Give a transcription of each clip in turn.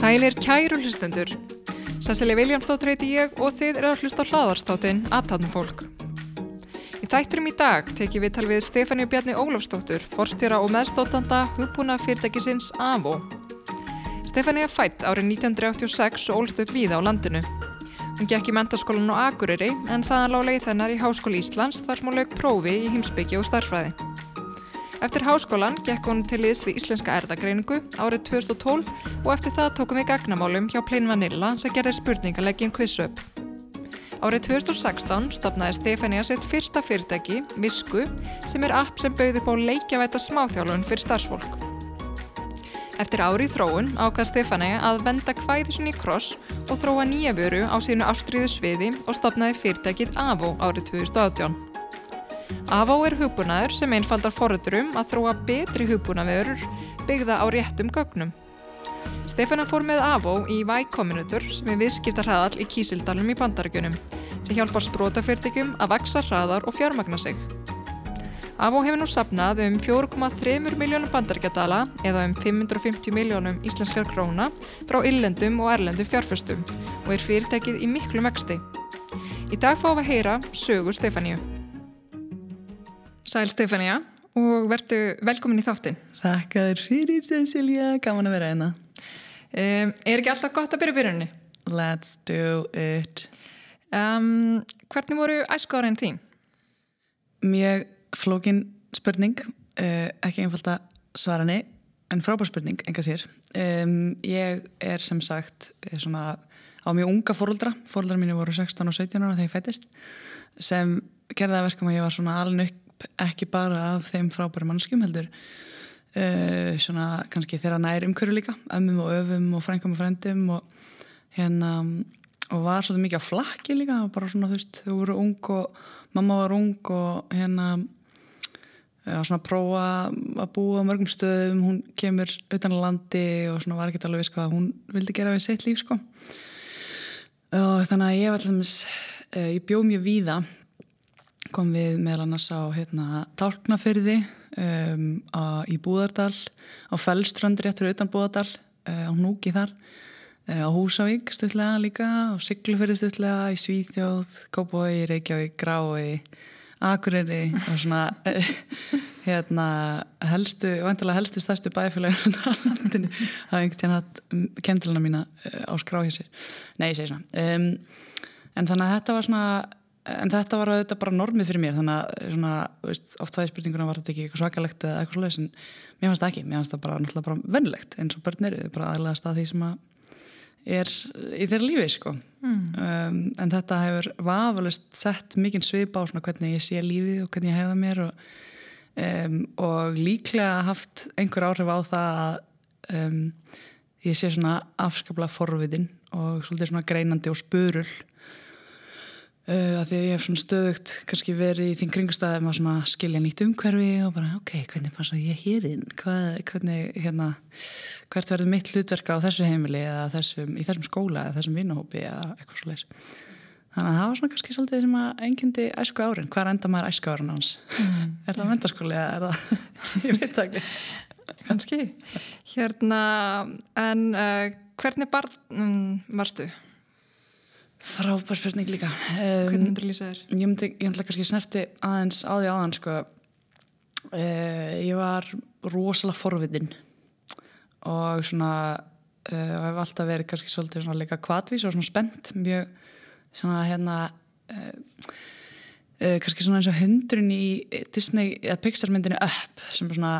Sælir kæru hlustendur. Sessileg Viljámsdóttir heiti ég og þið eru að hlusta á hlaðarstáttinn Aðtatnum fólk. Í þætturum í dag tekjum við tal við Stefáníu Bjarni Ólafsdóttur, forstjóra og meðstóttanda hugbúna fyrirtækisins AVO. Stefáníu er fætt árið 1986 og ólst upp víða á landinu. Hún gekk í mentaskólan á Akureyri en þaðan lág leið þennar í Háskóli Íslands þar sem hún lög prófi í heimsbyggja og starfræði. Eftir háskólan gekk hún til liðs við Íslenska erðagreiningu árið 2012 og eftir það tókum við gagnamálum hjá Plain Vanilla sem gerði spurningaleggin QuizUp. Árið 2016 stopnaði Stefania sitt fyrsta fyrirtæki, Visku, sem er app sem bauði á leikjavæta smáþjálfun fyrir starfsfólk. Eftir árið þróun ákvað Stefania að venda kvæðisun í kross og þróa nýja vöru á sínu ástriðu sviði og stopnaði fyrirtækið AVO árið 2018. AVO er hugbúnaður sem einfaldar foröldurum að þróa betri hugbúnaverur byggða á réttum gögnum. Stefana fór með AVO í Y Combinator sem er viðskiptarhraðal í Kísildalum í bandaríkunum sem hjálpar sprótafyrtingum að vaksa hraðar og fjármagna sig. AVO hefur nú sapnað um 4,3 miljónum bandaríkjadala eða um 550 miljónum íslenskar króna frá illendum og erlendum fjárföstum og er fyrirtækið í miklu mexti. Í dag fáum við að heyra sögu Stefaníu. Sæl Stefania og verðu velkomin í þáttin. Þakka þér fyrir Cecilia, gaman að vera einna. Um, er ekki alltaf gott að byrja byrjunni? Let's do it. Um, hvernig voru æskáðarinn þín? Mjög flókin spurning, uh, ekki einfalt að svara nei, en frábær spurning, enga sér. Um, ég er sem sagt er svona á mjög unga fóröldra, fóröldra mínu voru 16 og 17 ára þegar ég fættist, sem gerði það verkum að ég var svona alveg ekki bara af þeim frábæri mannskjum heldur uh, svona kannski þeirra nær umhverju líka ömmum og öfum og frængum og frendum og hérna og var svolítið mikið á flakki líka bara svona þú veist, þau voru ung og mamma var ung og hérna já, svona prófa að búa á mörgum stöðum, hún kemur utan á landi og svona var ekki alveg viss hvað hún vildi gera við sitt líf sko. Og þannig að ég var alltaf uh, ég bjóð mjög víða. Kom við meðal annars á hérna, tálknafyrði um, á, í Búðardal á Fellströndri eftir utan Búðardal uh, á Núki þar uh, á Húsavík stutlega líka á Siglufyrði stutlega í Svíþjóð Kópói, Reykjavík, Grái Akureyri og svona uh, hérna helstu, vantilega helstu stærstu bæfélagin á landinu. Er einhvern veginn hatt kendilina mína á skráhísir nei, ég segi svona. Um, en þannig að þetta var svona en þetta var auðvitað bara normið fyrir mér. Þannig að svona, veist, oft væði spurninguna var þetta ekki eitthvað svakalegt eða eitthvað slúðis en mér fannst það ekki, mér fannst það bara náttúrulega bara vennilegt eins og börn eru, bara aðlæðast að því sem að er í þeirra lífi sko mm. um, en þetta hefur vafalist sett mikinn svip á svona hvernig ég sé lífið og hvernig ég hefða mér og, um, og líklega haft einhver áhrif á það að um, ég sé svona afskaplega forvitin og svolítið svona greinandi og spurul Uh, því að ég hef svona stöðugt kannski verið í þín kringustæðum að skilja nýtt umhverfi og bara ok, hvernig passa ég hérinn hvernig, hérna hvert verður mitt hlutverka á þessu heimili eða þessum, í þessum skóla eða þessum vinnahópi eða eitthvað svo leiðis þannig að það var svona kannski svolítið sem að engyndi æsku árin, hvað enda maður æsku árin hans mm. er það mentarskóli eða er það ég veit ekki. Kannski. Hérna en uh, hvernig barn um, varstu? Frábær spurning líka um, Hvernig myndur þú lýsa þér? Ég myndi, ég myndi kannski snerti aðeins á því aðeins sko. uh, ég var rosalega forvitin og svona uh, og hef alltaf verið kannski svolítið svona líka kvadvís og svona spennt mjög svona hérna uh, kannski svona eins og hundrun í Disney, eða Pixar myndinu Up sem er svona,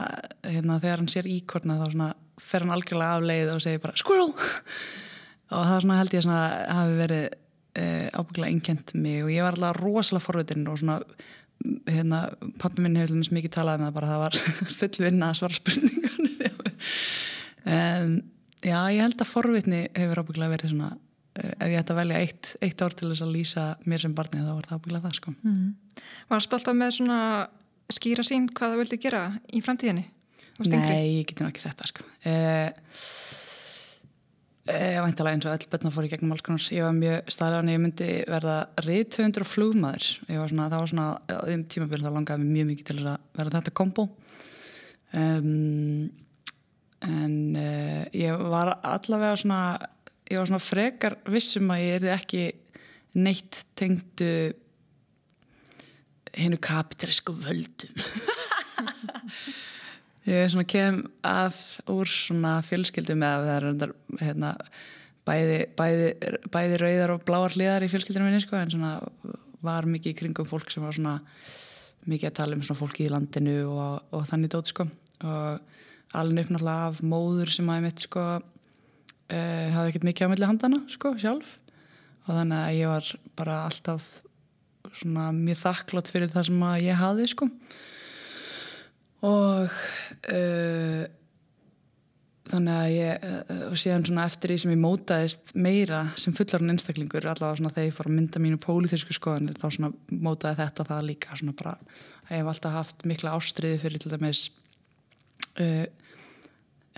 hérna þegar hann sér íkorna þá svona fer hann algjörlega af leið og segir bara Squirrel og það svona held ég svona hafi verið uh, ábygglega einkjent mig og ég var alltaf rosalega forvitin og svona hérna, pappi minn hefur mikið talað um það bara það var full vinna að svara spurningar um, já, ég held að forvitni hefur ábygglega verið svona uh, ef ég ætti að velja eitt, eitt ár til þess að lýsa mér sem barni þá var það ábygglega það sko mm. Varst alltaf með svona skýra sín hvað það vildi gera í framtíðinni? Nei, ég geti náttúrulega ekki sett það sko Ég væntalega eins og öll börna fór í gegnum alls konar. Ég var mjög staðlega ég myndi verða reythöfundur og flugmaður. Svona, það var svona, um tímabili þá langaði mér mjög mikið til að verða þetta kombo. Um, en uh, ég var allavega svona, ég var svona frekar vissum að ég erði ekki neitt tengdu hennu kapitræsku völdum. Ég kem af úr svona fjölskyldum eða það er hérna, bæði, bæði, bæði rauðar og bláar hliðar í fjölskyldinu minni sko, en svona var mikið í kringum fólk sem var svona mikið að tala um svona fólki í landinu og, og þannig dótt sko. Og alveg upp náttúrulega af móður sem aðeins mitt sko uh, hafði ekkert mikið á milli handana sko sjálf. Og þannig að ég var bara alltaf svona mjög þakklátt fyrir það sem að ég hafði sko. og uh, þannig að ég uh, og síðan svona eftir því sem ég mótaðist meira sem fullarinn einstaklingur allavega svona þegar ég fór að mynda mínu pólitísku skoðanir þá svona mótaði þetta það líka svona bara að ég hef alltaf haft mikla ástriði fyrir til dæmis uh,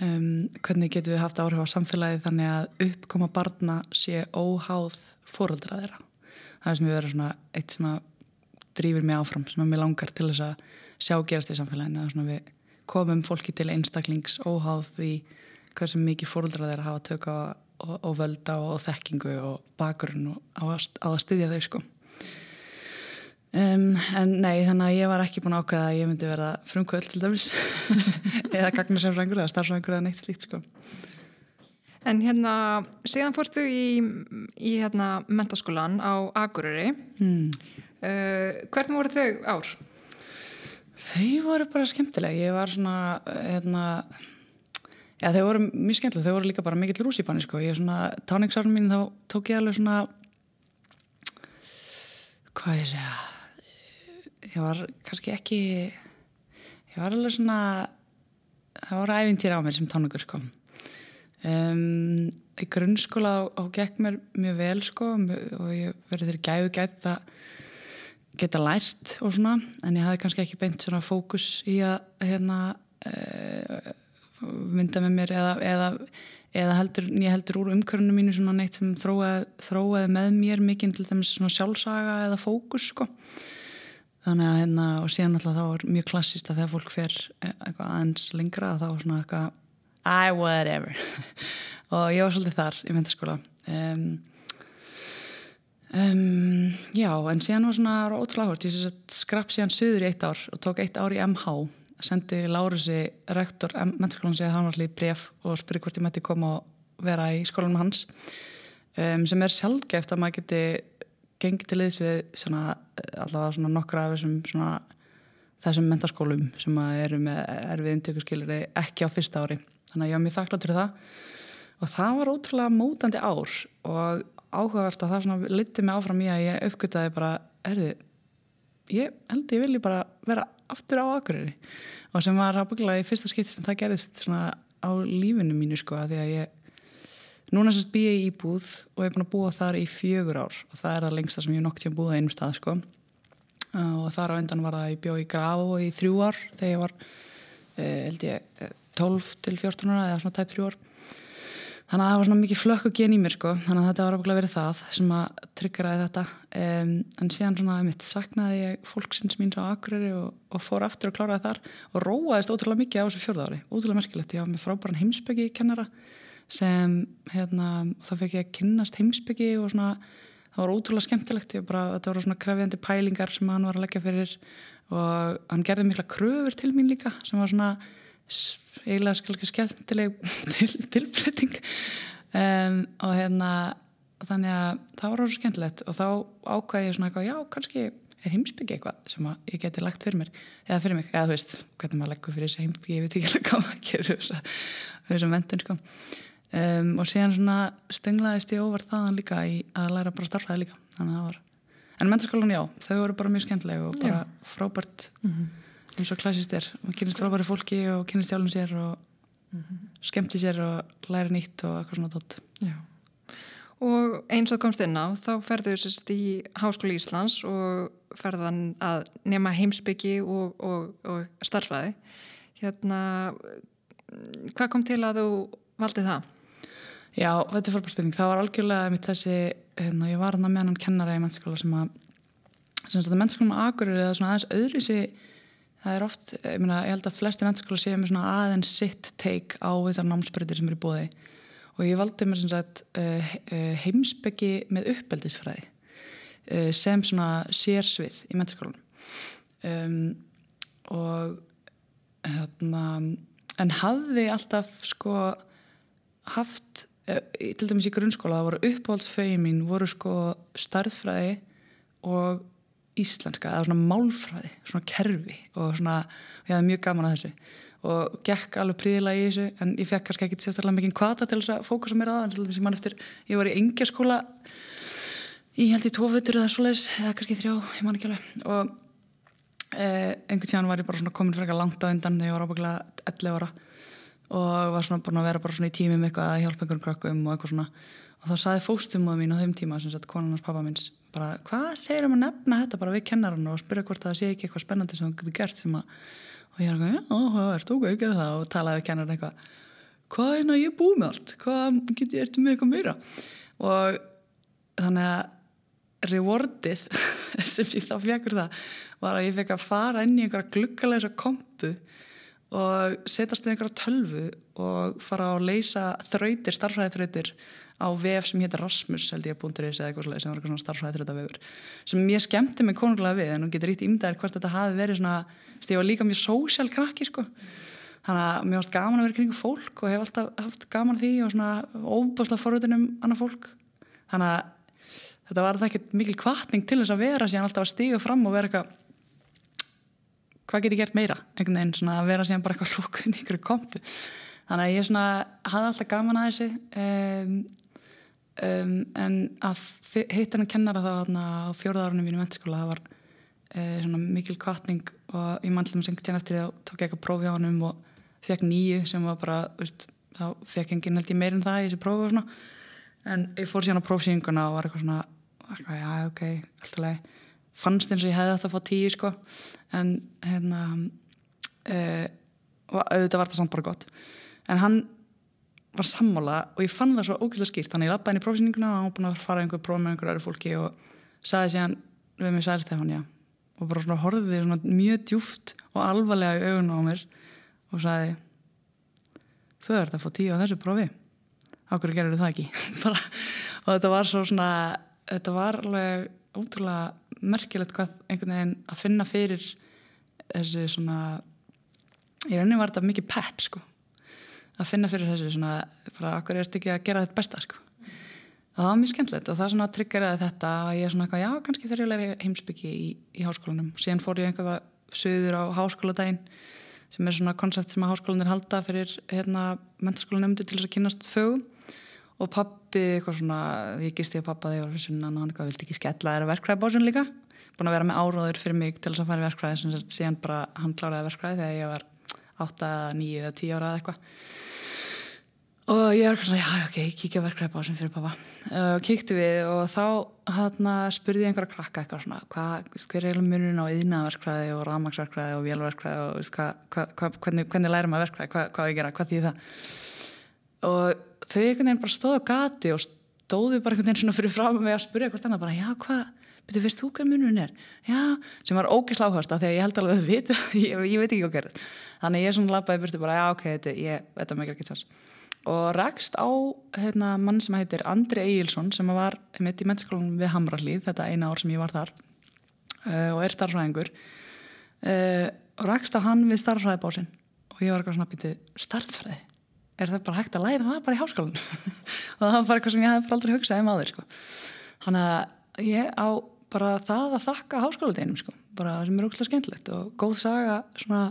um, hvernig getum við haft áhrif á samfélagi þannig að uppkoma barna sé óháð fóröldra þeirra. Það er sem við verðum svona eitt sem að drýfur mig áfram sem að mér langar til þess að sjá gerast í samfélaginu að við komum fólki til einstaklings óháð því hversu mikið fóröldra þeirra hafa tök á og, og völda og, og þekkingu og bakgrunn á að, að styðja þau sko um, en nei þannig að ég var ekki búin ákveða að ég myndi verða frumkvöld til dæmis eða gagnarsefrangur eða starfsrangur eða neitt slíkt sko En hérna, síðan fórstu í, í hérna, mentaskólan á Akureyri. Hmm. Uh, hvernig voru þau ár? Þau voru bara skemmtileg. Ég var svona, hérna, já þau voru mjög skemmtileg. Þau voru líka bara mikill rússipanni, sko. Ég er svona, táningsárun mín þá tók ég alveg svona, hvað ég segja, ég var kannski ekki, ég var alveg svona, það voru æfintýra á mér sem táningur, sko. Um, í grunnskóla á, á gekk mér mjög vel sko og ég verið þeirri gæfu gætt að geta lært og svona en ég hafði kannski ekki beint svona fókus í að hérna uh, mynda með mér eða, eða, eða heldur, ég heldur úr umkörnum mínu svona neitt sem þróaði, þróaði með mér mikinn til dæmis svona sjálfsaga eða fókus sko. Þannig að hérna og síðan alltaf þá er mjög klassist að þegar fólk fer eitthvað aðeins lengra þá er svona eitthvað I whatever. Og ég var svolítið þar í myndaskóla um, um, já en síðan var svona ótrúlega áhört, ég skrapp síðan söður í eitt ár og tók eitt ár í MH sendi Lárusi, rektor myndaskólan segið að hann var allir í bref og spurði hvort ég mætti koma og vera í skólanum hans. Um, sem er sjálfgeft að maður geti gengið til liðs við svona, allavega svona nokkra af þessum svona þessum mentaskólum sem eru með erfið intökurskilari ekki á fyrsta ári. Þannig að ég var mjög þakklátt fyrir það. Og það var ótrúlega mótandi ár og áhugavert að það litið mig áfram í að ég uppgöttaði bara erði, ég held ég vilji bara vera aftur á Akureyri. Og sem var ábygglega í fyrsta skipt sem það gerist á lífinu mínu sko að því að ég núna sérst býja í íbúð og ég er búin að búa þar í fjögur ár og það er það lengsta sem ég nokk tíma búið á einum stað sko. Og þar á endan var það ég bjóð í Graf og í þrjú ár þegar ég var eh, held ég 12 til 14 ára eða svona tæp 3 ár þannig að það var svona mikið flökk og gen í mér sko. Þannig að þetta var ábygglega verið það sem að tryggeraði þetta. Um, en síðan svona mitt saknaði ég fólksins mín á Akureyri og, og fór aftur og kláraði þar og róaðist ótrúlega mikið á þessu fjörða ári. Ótrúlega merkilegt, ég var með frábæran heimsbyggi kennara sem hérna þá fekk ég að kynnast heimsbyggi og svona það var ótrúlega skemmtilegt. Bara, þetta voru svona krefjandi pælingar sem hann var að leggja fyrir og hann gerði mikla kröfur til mín líka sem var svona eiginlega skemmtileg til, tilflutting um, og hérna þannig að það var rosa skemmtilegt. Og þá ákvæði ég svona eitthvað, já, kannski er heimsbyggi eitthvað sem ég geti lagt fyrir mér. Eða fyrir mig, eða þú veist, hvernig maður leggur fyrir þessi heimsbyggi, ég veit ekki alveg hvað maður gerur þessum vendun sko. Um, og síðan svona stönglaðist ég óvart þaðan líka í að læra bara starfræði líka, þannig að það var en mentarskólan já, þau voru bara mjög skemmtileg og bara já. frábært mm -hmm eins og klassist er og kynast frábæri fólki og kynast hjálpum sér og mm -hmm. skemmti sér og læra nýtt og eitthvað svona tótt og eins og komst inn á þá ferðu sérst í Háskóli Íslands og ferðan að nema heimsbyggi og, og, og starfræði hérna hvað kom til að þú valdið það? Já, þetta er frábær spurning. Það var algjörlega mitt þessi, hérna, ég var hann með hann kennara í mennskóla sem að sem að mennskólan agurir eða svona aðeins öðruvísi það er oft, ég, meina, ég held að flesti mennskóla séu með svona aðeins sitt take á þessar námsbreytir sem eru bóði og ég valdi mér sem sagt uh, heimsbyggi með uppeldisfræði uh, sem svona sérsvið í mennskólanum um, og hérna en hafði alltaf sko haft til dæmis í grunnskóla það voru uppáhaldsfegin mín voru sko starðfræði og íslenska, eða svona málfræði svona kerfi og svona ég hafði mjög gaman að þessu. Og gekk alveg príðilega í þessu en ég fekk kannski ekki sérstaklega mikið kvata til þess að fókusa mér á það að mann eftir, ég var í engjarskóla ég held í tófötur eða svoleiðis, eða kannski þrjá, ég man ekki alveg. Og eh, einhvern tíðan var ég bara svona komin frekar langt á undan þegar ég var ábygglega 11 ára. Og var svona búin að vera bara svona í tími með eitthvað að hjálpa einhvern krökkum og eitthvað svona. Og þá saði fóstumóðu mín á þeim tíma sem sagt konunars pappa minns bara hvað segir um að nefna þetta bara við kennarann og spyrja hvort það sé ekki eitthvað spennandi sem þú getur gert sem að og ég er eitthvað, já, það er tók að gera það og talaði við kennarinn eitthvað hvað er það ég er búið með allt hvað getur ég eftir með eitthvað meira? Og þannig að rewardið sem ég þá fjekur það var að ég fekk að fara inn í einhverja gluggalega kompu og setjast við einhverja tölvu og fara að leysa þrautir, starfræði þrautir á vef sem héttir Rasmus held ég að búndur eða eitthvað sem var eitthvað svona starfræði þrauta vefur sem ég skemmti mig konunglega við en hún getur ítt ímdaðir hvert þetta hafi verið svona ég var líka mjög sósjál krakki sko. Þannig að mér varst gaman að vera kring fólk og hef alltaf haft gaman því og svona óbúslega forvöldin um annað fólk. Þannig að þetta var það ekkert mikil kvartning til þess að vera síðan alltaf að stíga fram og vera eitthvað hvað get ég gert meira? Einhvern veginn svona að vera síðan bara eitthvað lókun í ykkur kompu. Þannig að ég svona hafði alltaf gaman að þessu um, um, en að hitt hennar kennara þá á fjórðarunum mínu mennskóla það var uh, mikil kvartning og ég mannlum sem tjena eftir þá tók ég eitthvað prófi á hann um og fekk nýju sem var bara, veist, þá fekk enginn held ég meir en það í þessi prófi og svona. En ég fór síðan á prófsýninguna og var eitthvað svona, eitthvað, já ok, alltaf leið fannst eins og ég hefði þetta að fá tíu sko. En hérna uh, og auðvitað var þetta samt bara gott. En hann var sammála og ég fann það svo ógæslega skýrt. Þannig ég lappaði inn í prófsýninguna og hann var búin að fara einhver próf með einhverju öru fólki og sagði síðan við mig særi Stefán já og bara svona horfiði svona mjög djúft og alvarlega í augun á mér og sagði þú ert að fá tíu á þessu prófi. Ákveður gerur það ekki? Og þetta var svo svona þetta var alveg ótrúlega merkilegt hvað einhvern veginn að finna fyrir þessi svona í rauninni var þetta mikið pepp sko að finna fyrir þessi svona bara okkur er þetta ekki að gera þetta besta? Sko. Það var mjög skemmtilegt og það svona tryggeraði þetta að ég svona já kannski þegar ég læri heimsbyggi í, í háskólanum. Síðan fór ég einhverða söður á háskóladaginn sem er svona koncept sem að háskólanir halda fyrir hérna mentarskólanemndu til þess að kynast fögum. Og pappi eitthvað svona, ég gisti á pappa þegar ég var fyrir sunnan og hann eitthvað vildi ekki skella þeirra verkfræði básun líka, búin að vera með áróður fyrir mig til þess að fara í verkfræði sem síðan bara hann kláraði verkfræði þegar ég var 8, 9 eða 10 ára eða eitthvað og ég eitthvað svona, já ok, ég kíkja verkfræði básun fyrir pappa og kíkti við og þá hann spurði ég einhverja krakka eitthvað svona, hvað, hver er munun á yðnaverkfræði og ramagsverkfræði og vélverkfræði og hva, hva, hvernig, hvernig læra maður verkfræði, hvað ég gera, hvað þýð það? Og þau einhvern veginn bara stóðu gati og stóðu bara einhvern veginn svona fyrir frá mig að spyrja hvort annað bara, já hvað, betur veist þú hvað munun er? Já, sem var ógeðsla áhörst af því að ég held alveg að þau viti, ég, ég veit ekki hvað gerð þannig ég svona lappaði byrtu bara, já ok þetta, ég, þetta meikir ekki þess og rakst á hérna, mann sem heitir Andri Egilson sem var mitt í mennskólanum við Hamrallíð þetta eina ár sem ég var þar uh, og er starfræðingur uh, og rakst á hann við starfræðibásin og ég var eitthvað svona býtu starfræði er það bara hægt að læra það bara í háskólan og það var bara eitthvað sem ég hef aldrei hugsað um aður sko. þannig að ég á bara það að þakka háskóladeginum sko. bara sem er ógstilega skemmtilegt og góð saga svona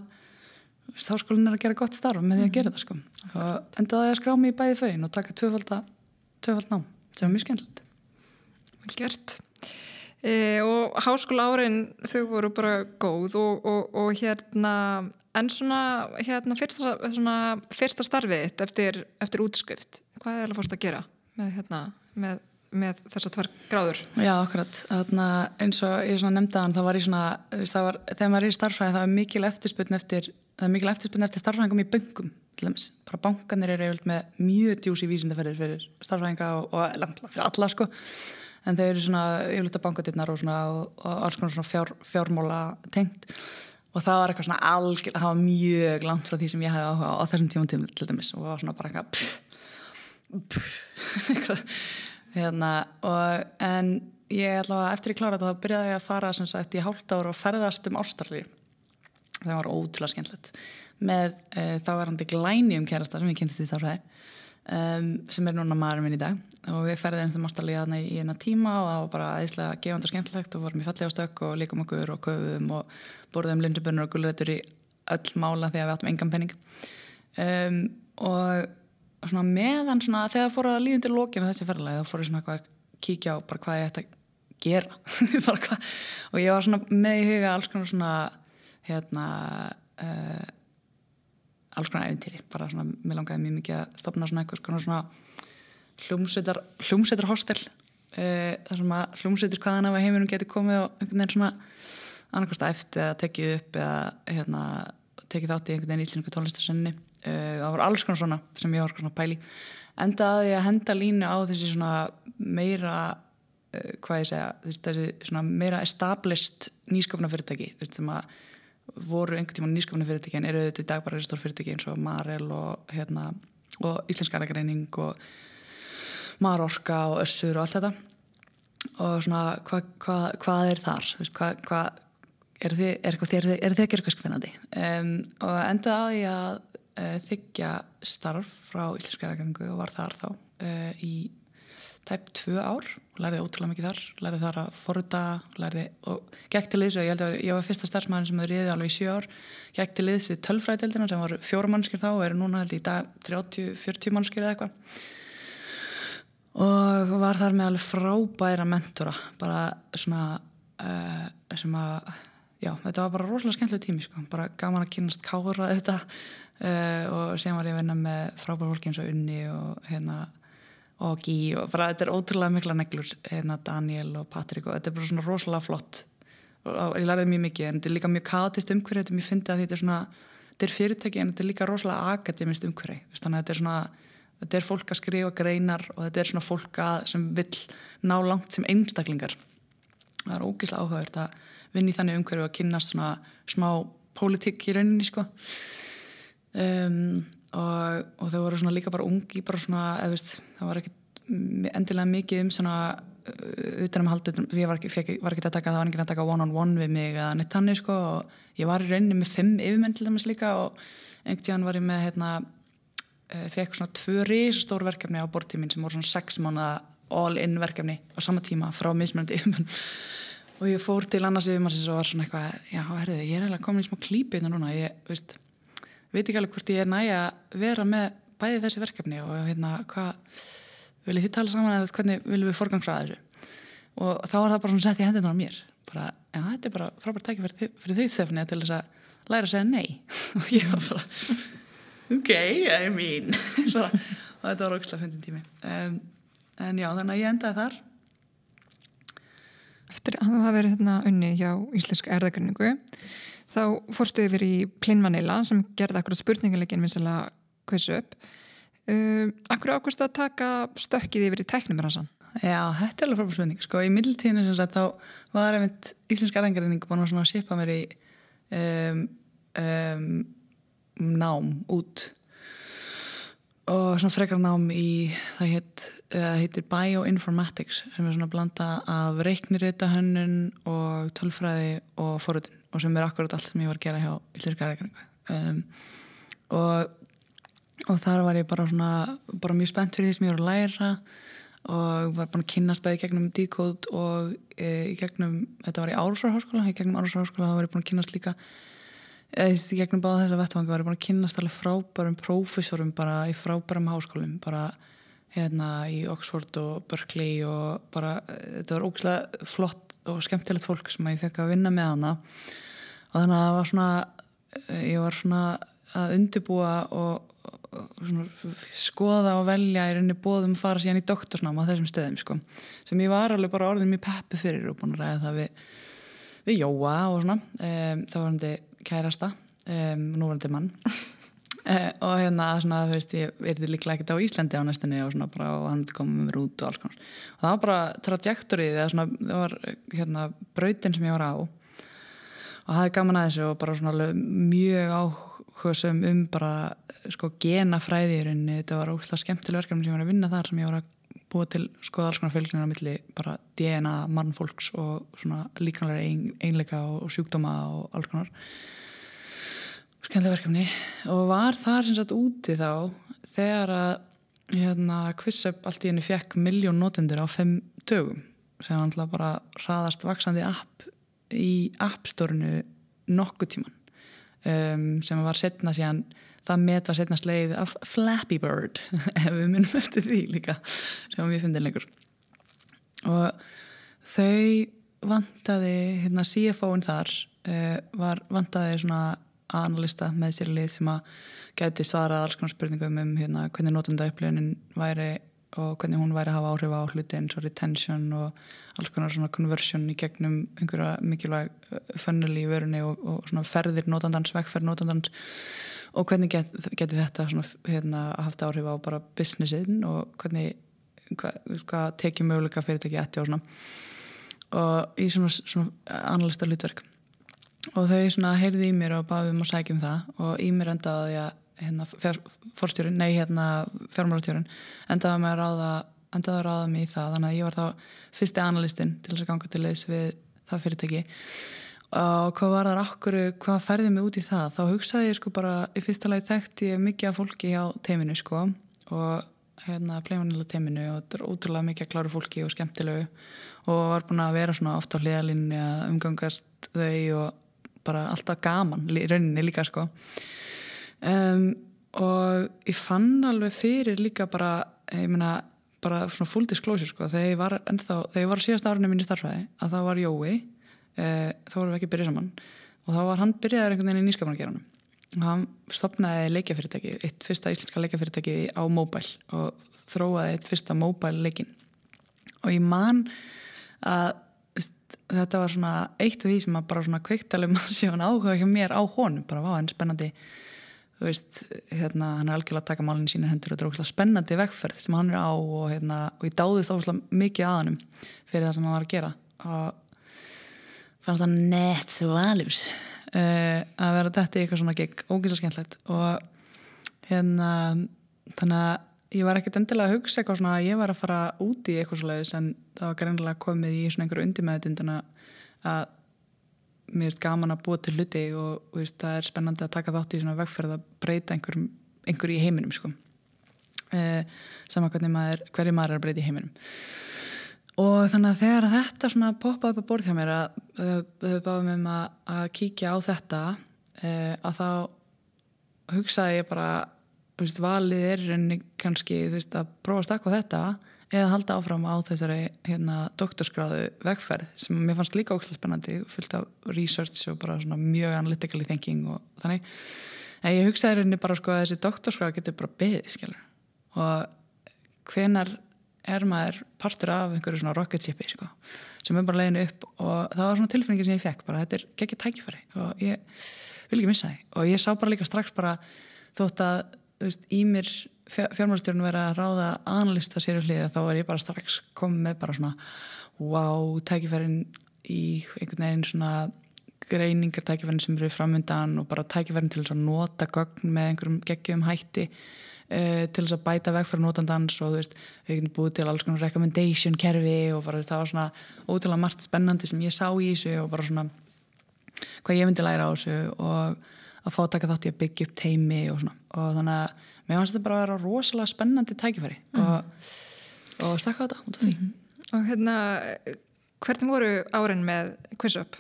háskólinn er að gera gott starf með því að gera það sko. og endaði að skrá mig í bæði fögin og taka tvöfald nám sem er mjög skemmtilegt Vel gert e, og háskóla árin þau voru bara góð og, og, og hérna en svona, hérna fyrsta, svona, fyrsta starfið þitt eftir, eftir útskrift hvað er það fórst að gera með, hérna, með, með þessar tvær gráður? Já, akkurat, Þarna, eins og ég nefndaðan, það var í svona var, þegar maður er í starfræði það er mikil eftirspunn eftir það er mikil eftirspunn eftir starfræðingum í böngum bara bankanir eru eiginlega með mjög djúsi vísindaferðir fyrir starfræðinga og, og langt fyrir alla sko. En þau eru svona yfirleita bankadirnar og, og, alls konar svona fjár, fjármóla tengt. Og það var eitthvað svona algjör, það var mjög langt frá því sem ég hefði áhuga á þessum tímum til, til dæmis. Og var svona bara eitthvað hérna, og, en ég allavega eftir ég klára þetta þá byrjaði ég að fara sem sagt í hálft ára og ferðast um ástarli það var ótrúlega skemmtilegt. Með uh, þá var hann til glæni um kærasta sem ég kynntist því þá um, sem er núna maðurinn minn í dag. Og við ferðum þeim ástarli aðna í eina tíma og það var bara eðislega gefand og skemmtilegt og vorum í fallið á stök og líkum okkur og köfum og borðum lindubönnur og gulrættur í öll mála þegar við áttum engan penning um, og svona meðan svona þegar fór að líðundir lókina þessi ferðalagi þá fór ég svona að kíkja á bara hvað ég ætti að gera. Og ég var svona með í huga alls konar svona hérna uh, alls konar eventýri bara svona, mér langaði mjög mikið að stopna svona eitthvað svona, hljómsveitar hljómsveitar hostel uh, þar sem að hljómsveitir hvaðan af heiminum geti komið og einhvern veginn svona annarkvæmst að eftir að tekið upp eða hérna, tekið þátt í einhvern veginn íslensku tónlistasenni uh, það voru alls konar svona sem ég var svona pæli endaði að henda línu á þessi svona meira hvað ég segja, þessi svona meira established nýskapna fyrirtæki sem að voru einhvern tíma nýskapna fyrirtæki en eru þetta í dag bara stór fyrirtæki eins og Marel og, hérna, og Íslenska aðegreining og Marorka og Össur og allt þetta. Og svona hvað hva, hva er þar? Hvað hva, er þið er þið að gera eitthvað spennandi? Um, og enda á því að uh, þykja starf frá Íslenska aðegreiningu og var þar þá uh, í tæp tvö ár og lærði ótrúlega mikið þar lærði þar að forða lærði, og gekk til liðs ég held að ég var fyrsta starfsmæðin sem hefur riðið alveg í sjö ár gekk til liðs við tölfræðdeldina sem var fjóra mannskjör þá og eru núna held í dag 30-40 mannskjör eða eitthvað og var þar með alveg frábæra mentora bara svona uh, sem að já, þetta var bara rosalega skemmtileg tími sko. bara gaman að kynast kára þetta uh, og sem var ég að vinna með frábæra fólki eins og Unni og hérna og Gí og bara þetta er ótrúlega mikla neglur hérna Daniel og Patrik og þetta er bara svona rosalega flott og ég lærði mjög mikið en þetta er líka mjög kaotist umhverju þetta er mjög fyndið að þetta er svona þetta er fyrirtæki en þetta er líka rosalega akademist umhverju þannig að þetta er svona þetta er fólk að skrifa greinar og þetta er svona fólk að sem vill ná langt sem einstaklingar það er ógíslega áhugavert að vinna í þannig umhverju og kynast svona smá pólitík í rauninni sko um, og, og þau voru svona líka bara ungi bara svona, eða veist, það var ekki endilega mikið um svona utanum haldið, ég var ekki, var ekki að taka það var ekki að taka one on one við mig eða neitt hannig sko og ég var í rauninni með fimm yfirmenn til dæmis líka og einhvern tíðan var ég með hérna fekk svona tvö risastór verkefni á bortíminn sem voru svona sex mánuða all in verkefni á sama tíma frá mismunandi yfirmenn. Og ég fór til annars yfirmannsins og var svona eitthvað já, herriði, ég er eiginlega komin í smá klípi hérna núna, ég, veist veit ekki alveg hvort ég er næja að vera með bæði þessi verkefni og hérna hvað viljið þið tala saman eða hvernig viljum við forgangsraða þessu? Og þá var það bara svona sett í hendina á mér. Bara, já þetta er bara frábært tæki fyrir, fyrir því Stefni til þess að læra að segja nei. Og ég var bara ok, I mean. Bara, og þetta var ógslag fundin tími. Um, en já þannig að ég endaði þar. Eftir að þú hafa verið hérna unni hjá Íslensk erðagrinningu þá fórstu yfir í Plinnvanila sem gerði akkur spurninguleikin vinsalega hversu upp uh, Akkur ákvæmst að taka stökkið yfir í tæknumbransan? Já, þetta er alveg frábært spurning. Sko, í middeltíðinu sem sagt þá var einmitt Íslensk erðagrinning búin að svipa mér í um, um, nám út. Og svona frekar nám í það heit, uh, heitir Bioinformatics sem er svona blanda af reiknirita hönnun og tölfræði og forutun og sem er akkurat allt sem ég var að gera hjá Íslenska erðagrinningu um, og og þar var ég bara svona bara mjög spennt fyrir því sem ég voru að læra og var bara að kynast bæði gegnum díkód og e, gegnum þetta var í Árúsarháskóla í gegnum Árúsarháskóla þá var ég búin að kynast líka eða í gegnum báða þess að vettvangi var ég búin að kynast alveg frábærum prófessorum bara í frábærum háskólum bara hérna í Oxford og Berkeley og bara þetta var ógislega flott og skemmtilegt fólk sem ég fekk að vinna með hana. Og þannig að það var svona ég var svona að undibúa og skoða og velja í rauninni bóðum að fara síðan í doktorsnáma á þessum stöðum sko. sem ég var alveg bara orðin mjög peppu fyrir og búin að ræða það við, við Jóa og svona. Um, þá var þið kærasta um, nú var hann þið mann og hérna svona, þú veist, ég verði líklega ekkert á Íslandi á næstunni og svona bara og hann kom með mér út og alls konar. Og það var bara trajektorið eða svona, það var hérna brautin sem ég var á. Og það er gaman að þessu og bara svona mjög áhugasum um bara sko genafræði í rauninni, þetta var ótrúlega skemmtileg verkefni sem ég var að vinna þar sem ég var að búa til skoða alls konar fylgningar á milli bara DNA mannfólks og svona líkanlega ein, einleika og sjúkdóma og alls konar skemmtileg verkefni. Og var þar sem sagt úti þá þegar að hérna QuizUp allt í henni fekk miljón notendur á fimm dögum sem alltaf bara hraðast vaksandi app í appstórinu nokkuð tíman um, sem var setna síðan það met var setna sleið af Flappy Bird ef við minnum eftir því líka sem við fundum lengur og þau vantaði hérna CFO-in þar uh, var vantaði svona analista með sér lið sem að geti svarað alls konar spurningum um hérna, hvernig notanda upplöfunin væri og hvernig hún væri að hafa áhrif á hluti eins og retention og alls konar svona conversion í gegnum einhverja mikilvæg funnel í vörunni og, og svona ferðir notandans, vekkferð notandans. Og hvernig get, geti þetta svona, hérna, haft áhrif á bara businessin og hvernig hvað, hvað tekið möguleika fyrirtæki etti og svona. Og í svona, svona analista hlutverk og þau svona heyrði í mér og baði um að sækja um það. Og í mér endaði að hérna, fórstjórin, nei hérna fjármálatjórin, endaði að ráða endaði að ráða mig í það, þannig að ég var þá fyrsti analistinn til þess að ganga til leys við það fyrirtæki. Og hvað var það okkur, hvað færði mig út í það? Þá hugsaði ég sko bara, í fyrsta lagi þekkt ég mikið af fólki á teiminu sko. Og hérna pleifanila teiminu og þetta er ótrúlega mikið að klára fólki og skemmtilegu. Og var búin að vera svona oft á hliðalínni að umgangast þau og bara alltaf gaman í rauninni líka sko. Um, og ég fann alveg fyrir líka bara ég meina bara svona full disclosure sko þegar ég var ennþá, þegar ég var síðast árinu minni starfræði að það var Jói uh, þá vorum við ekki byrjað saman. Og þá var hann byrjaður einhvern veginn í nýskapanargeranum og hann stopnaði leikjafyrirtæki eitt fyrsta íslenska leikjafyrirtæki á mobile og þróaði eitt fyrsta mobile leikin og ég man að þetta var svona eitt af því sem að bara svona kveiktalum sé hann áhuga hjá mér á honum. Bara var hann spennandi. Þú veist, hérna, hann er algjörlega að taka málinn sína hendur og þetta er ógslag spennandi vegferð sem hann er á og hérna, og ég dáðist ógslag mikið að hann fyrir það sem hann var að gera. Og fannst það nett svalur uh, að vera þetta í eitthvað svona gig, ógísa skemmtlegt og hérna þannig að ég var ekkert endilega að hugsa eitthvað svona að ég var að fara úti í eitthvað svolítið en það var greinlega komið í svona einhverju undirmeðutundina að mér erst gaman að búa til hluti og, og veist, það er spennandi að taka þátt í svona vegferð að breyta einhverjum, einhverju í heiminum sko. eh, sama hvernig maður hverju maður er að breyta í heiminum og þannig að þegar þetta svona poppaði upp á borð hjá mér að þau báðum um að, að kíkja á þetta eh, að þá hugsaði ég bara veist, valið er rauninni kannski veist, að prófa að stakka þetta eða halda áfram á þessari hérna, doktorskráðu vegferð sem mér fannst líka ógstilega spennandi fyllt af research og bara mjög analytically thinking og þannig. En ég hugsaði rauninni bara sko, að þessi doktorskráðu getur bara beðið skilur. og hvenar er maður partur af einhverju svona rocket shipi sko, sem er bara leiðinu upp. Og það var svona tilfinningi sem ég fekk bara þetta er geggið tækifæri og ég vil ekki missa það og ég sá bara líka strax bara þótt að veist, í mér fjármálastjórn verið að ráða analista sér í hliða þá var ég bara strax komið með bara svona wow, tækifærin í einhvern veginn svona greiningar tækifærin sem eru framöndan og bara tækifærin til þess að nota gögn með einhverjum geggjum hætti uh, til þess að bæta veg fyrir notandans og þú veist, við hefum búið til alls konar recommendation kerfi og bara það var svona ótrúlega margt spennandi sem ég sá í þessu og bara svona hvað ég myndi læra á þessu og að fá að taka þátt í að byggja upp teimi og svona og þannig að mér fannst þetta bara að vera rosalega spennandi tækifæri mm. og, og stakka á þetta út af því mm. Og hérna, hvernig voru árin með QuizUp?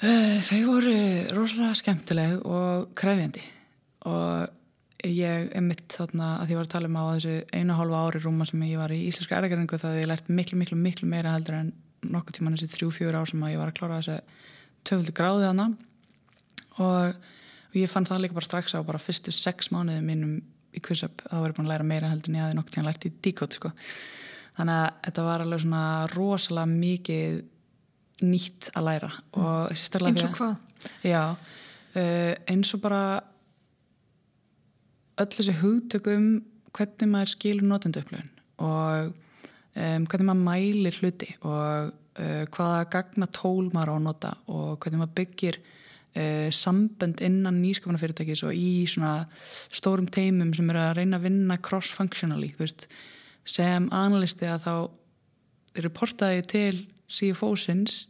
Uh, þau voru rosalega skemmtileg og krefjandi og ég er mitt þarna að ég var að tala um á þessu einu hálfa ári rúma sem ég var í Íslenska erðagerðingu það ég lært miklu, miklu, miklu meira heldur en nokkuð tíman þessi þrjú, fjóru ár sem ég var að klára þessi töfuldu gráði hana og, og ég fann það líka bara strax á bara fyrstu sex mánuði mínum í QuizUp þá var ég búin að læra meira heldur en ég hafði nokk tíðan lært í Decode sko. þannig að þetta var alveg svona rosalega mikið nýtt að læra mm. eins og hvað? Já, uh, eins og bara öll þessi hugtökum hvernig maður skilur notendu upplöfun og um, hvernig maður mælir hluti og uh, hvaða gagna tól maður á að nota og hvernig maður byggir uh, sambönd innan nýskapana fyrirtækis og í svona stórum teimum sem eru að reyna að vinna cross-functionally sem analisti að þá reportaði til CFO-sins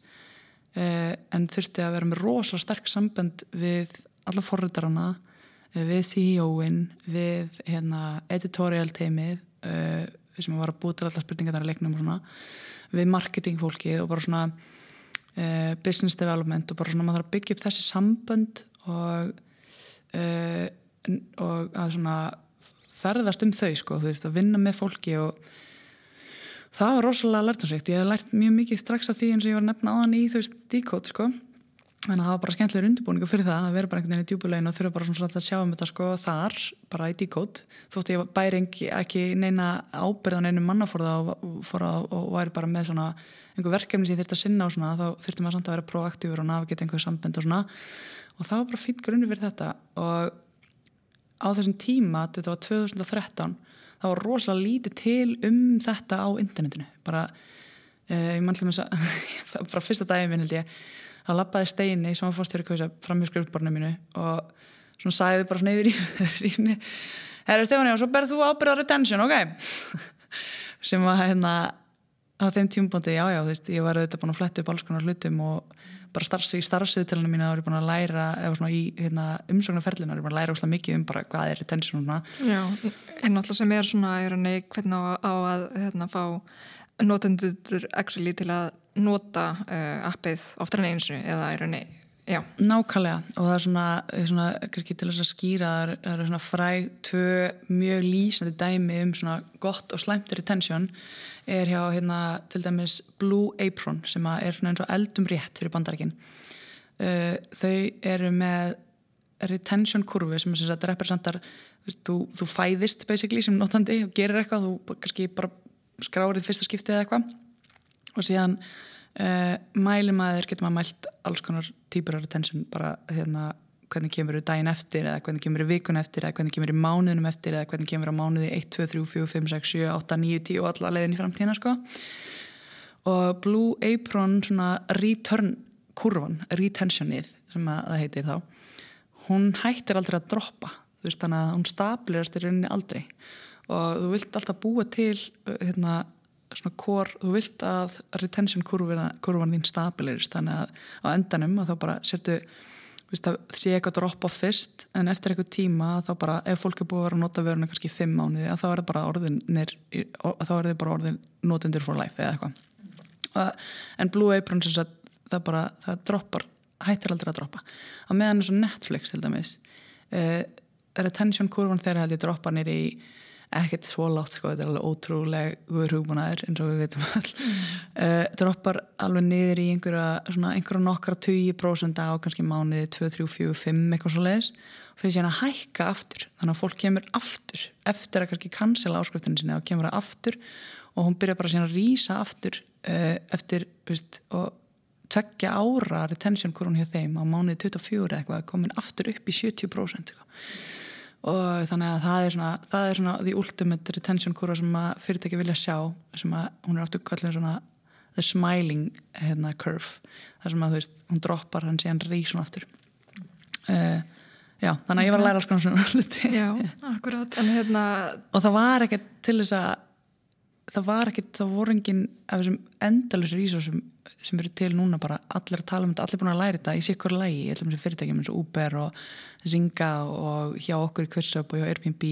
uh, en þurfti að vera með rosalega sterk sambönd við alla forritarana við CEO-in, við hérna, editorial teimið uh, sem var að til alltaf spurningar þar að leiknum og svona, við marketingfólki og bara svona uh, business development og bara svona maður þarf að byggja upp þessi sambönd og uh, og að svona ferðast um þau sko, þú veist, að vinna með fólki og það var rosalega lærtansvíkt, ég hef lært mjög mikið strax af því eins og ég var nefna aðan í þú veist, díkót sko þannig að það var bara skemmtilegur undirbúningu fyrir það að vera bara einhvern veginn í djúbulegin og þurfa bara svona að sjá um þetta sko þar, bara í díkót þótt ég bæri ekki, ekki neina ábyrðan einu mannafórða og, og, og væri bara með svona einhver verkefni sem ég þurfti að sinna og svona þá þurfti maður samt að vera proaktífur og navigeta einhver sambend og svona. Og það var bara fýtt grunni fyrir þetta. Og á þessum tíma, þetta var 2013 það var rosalega lítið til um þetta á internetinu. Bara, uh, það lappaði steini sem var fórstjóri kausa fram í skrifborna mínu og svona sæði bara svona yfir í mig Herri Stefáni og svo berð þú ábyrðar retention, ok? Sem var hérna á þeim tímubóndi, já já, þú veist, ég var auðvitað búin að fletta upp alls konar hlutum og bara starfs í starfsviðtælunum mína er ég búin að læra eða svona í hérna, umsögnarferðlina er ég búin að læra ósláð mikið um bara hvað er retention Já, en alltaf sem er svona er hvernig á, á að hérna, fá notendur actually til að nota uh, appið oftar en eins eða er henni, já. Nákvæmlega. Og það er svona, svona ekki til þess að skýra, það eru svona fræg tvö mjög lýsandi dæmi um svona gott og slæmt retention er hjá hérna til dæmis Blue Apron sem er svona eins og eldum rétt fyrir bandarækin uh, þau eru með retention kurvu sem er að representar þú, þú fæðist basically sem notandi og gerir eitthvað, þú kannski bara skrárið fyrsta skiptið eða eitthvað og síðan uh, mæli maður, getur maður mælt alls konar típur af retention bara hérna hvernig kemur við daginn eftir eða hvernig kemur við vikun eftir eða hvernig kemur við mánuðnum eftir eða hvernig kemur við á mánuði 1, 2, 3, 4, 5, 6, 7, 8, 9, 10 og alla leiðin í framtíðina sko. Og Blue Apron svona return kurvan, retentionið sem það heitir þá hún hættir aldrei að droppa þú veist þannig að hún stablirast í rauninni aldrei. Og þú vilt alltaf búa til hérna svona kór, þú vilt að retention kurvan þín stabilirist. Þannig að á endanum að þá bara sértu það sé eitthvað drop off fyrst en eftir eitthvað tíma þá bara ef fólk er búið að vera að nota vöruna kannski fimm mánuði þá er það bara orðinir þá er það bara orðin notendur for life eða eitthvað. En Blue Apron það bara, það droppar hættir aldrei að droppa. Á meðan eins og Netflix til dæmis uh, retention kurvan þegar held ég droppar nýri í ekkert svo látt sko, þetta er alveg ótrúlega hugbúnaður eins og við veitum all mm. uh, droppar alveg niður í einhverja, svona, einhverja nokkra 20% á kannski mánuði 2, 3, 4, 5 eitthvað svo leiðis og fyrir síðan að hækka aftur. Þannig að fólk kemur aftur eftir að kannski cancela áskriftunni sinni og kemur að aftur. Og hún byrja bara síðan að rýsa aftur uh, eftir veist, og tveggja ára retention kurun hjá þeim á mánuði 24 eitthvað komin aftur upp í 70% sko og þannig að það er svona það er svona the ultimate retention kurva sem að fyrirtæki vilja sjá sem að hún er áttu kallin svona the smiling hérna, curve. Þar sem að þú veist, hún droppar hann síðan reysun aftur. Uh, já, þannig að ég var að læra alls konar svona hluti. Já, akkurat, en hérna og það var ekkert til þess að það var ekkert, það voru enginn af þessum endalusur ísósum sem eru til núna bara allir að tala um þetta, allir búin að læra þetta í sikkur lægi, ég ætlum að fyrirtækjum eins og Uber og Zinga og hjá okkur í Quizzup og hjá Airbnb.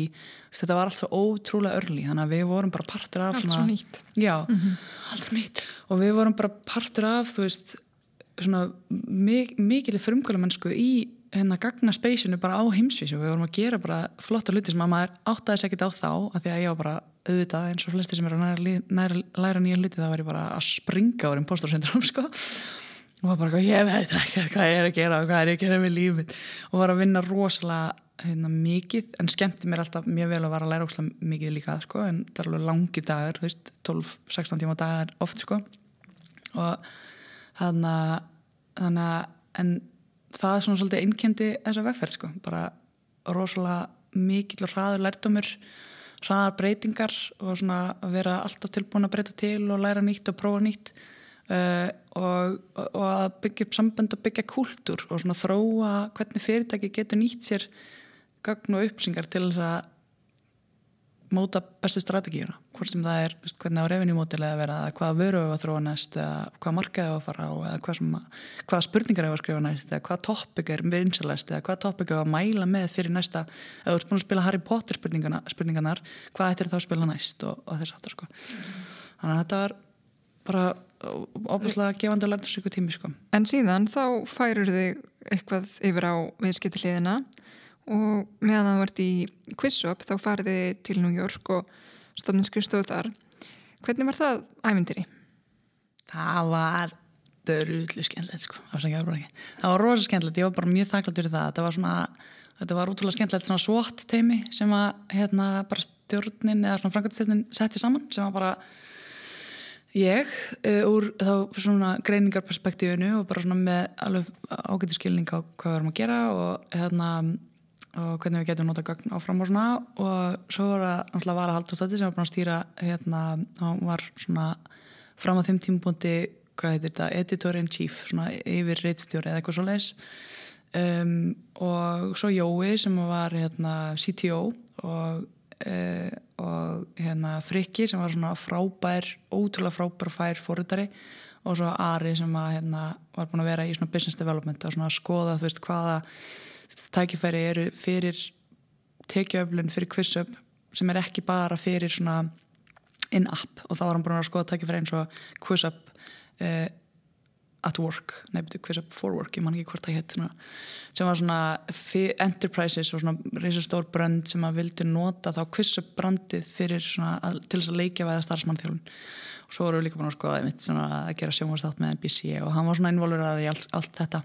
Þetta var allt svo ótrúlega örli þannig að við vorum bara partur af allt svo nýtt. Já, mm -hmm. allt nýtt. Og við vorum bara partur af þú veist, svona mik mikil frumkvæla mennsku í hérna gagna speysinu bara á heimsvísu. Við vorum að gera bara flotta luti sem að maður áttaðis ekkit á þá að því að ég var bara auðvitað eins og flesti sem er að næra, næra, læra nýja hluti þá var ég bara að springa á impostorsyndrom sko. Og var bara, ég veit ekki hvað ég er að gera og hvað er ég að gera með lífið og var að vinna rosalega hérna, mikið en skemmti mér alltaf mjög vel að vara að læra ósláð mikið líka sko en það er alveg langir dagar 12-16 tíma dagar oft sko. Og þannig að en það er svona svolítið innkendi þessa vefferð sko bara rosalega mikill og hraður lærdómur hraðar breytingar og svona að vera alltaf tilbúin að breyta til og læra nýtt og prófa nýtt uh, og, og að byggja upp sambönd og byggja kúltúr og svona þróa hvernig fyrirtæki getur nýtt sér gagn og uppsingar til þess að móta bestu strategíuna hvort sem það er veist, hvernig á revenjumótilega að vera eða hvaða vöru við að þróa næst eða hvaða markaði að fara á eða hvað hvaða spurningar við að skrifa næst eða hvaða toppik er vinsalæst eða hvaða toppik er að mæla með fyrir næsta eða þú ert búin að spila Harry Potter spurningarnar hvað ættir þá að spila næst og, og þess aftur sko. þannig að þetta var bara óbúslega gefandi að lærta sér tími sko. En síðan þá færur þig eitthvað yfir á viðskiptiliðina og meðan það vart í quiz-up þá fariði til New York og stofnins skrifstóð þar. Hvernig var það ævindiri? Það var dörrullu skemmtilegt sko það var rosa skemmtilegt, ég var bara mjög þakklátt fyrir það. Þetta var svona, þetta var útrúlega skemmtilegt svona svott teimi sem að hérna bara stjórnin eða svona frangatstjórnin setti saman sem var bara ég uh, úr þá svona greiningarperspektífinu og bara svona með alveg ágæti skilning á hvað við erum að gera og hérna og hvernig við getum nota gögn áfram og svona. Og svo var það náttúrulega Vala Haldurstóttir sem var búin að stýra hérna, hann var svona fram á þeim tímbúndi, hvað heitir þetta editor-in-chief, svona yfir reittstjóri eða eitthvað svo leiðis um, og svo Jói sem var hérna CTO og, uh, og hérna Frikki sem var svona frábær, ótrúlega frábær fær fórhundari og svo Ari sem var, hérna, var búin að vera í svona business development og svona að skoða þú veist hvaða tækifæri eru fyrir tekjuöflun, fyrir quizzup sem er ekki bara fyrir svona in-app. Og þá var hann búin að skoða tækifæri eins og quizzup uh, at work, nefndu quizzup for work ég man ekki hvort það hétt sem var svona enterprises og svona reysastór brönd sem að vildu nota þá quizzup brandið fyrir svona að, til þess að leikja væða starfsmannþjálun og svo voru við líka búin að skoða einmitt svona að gera sjónvarstátt með NBC og hann var svona involverað í allt, allt þetta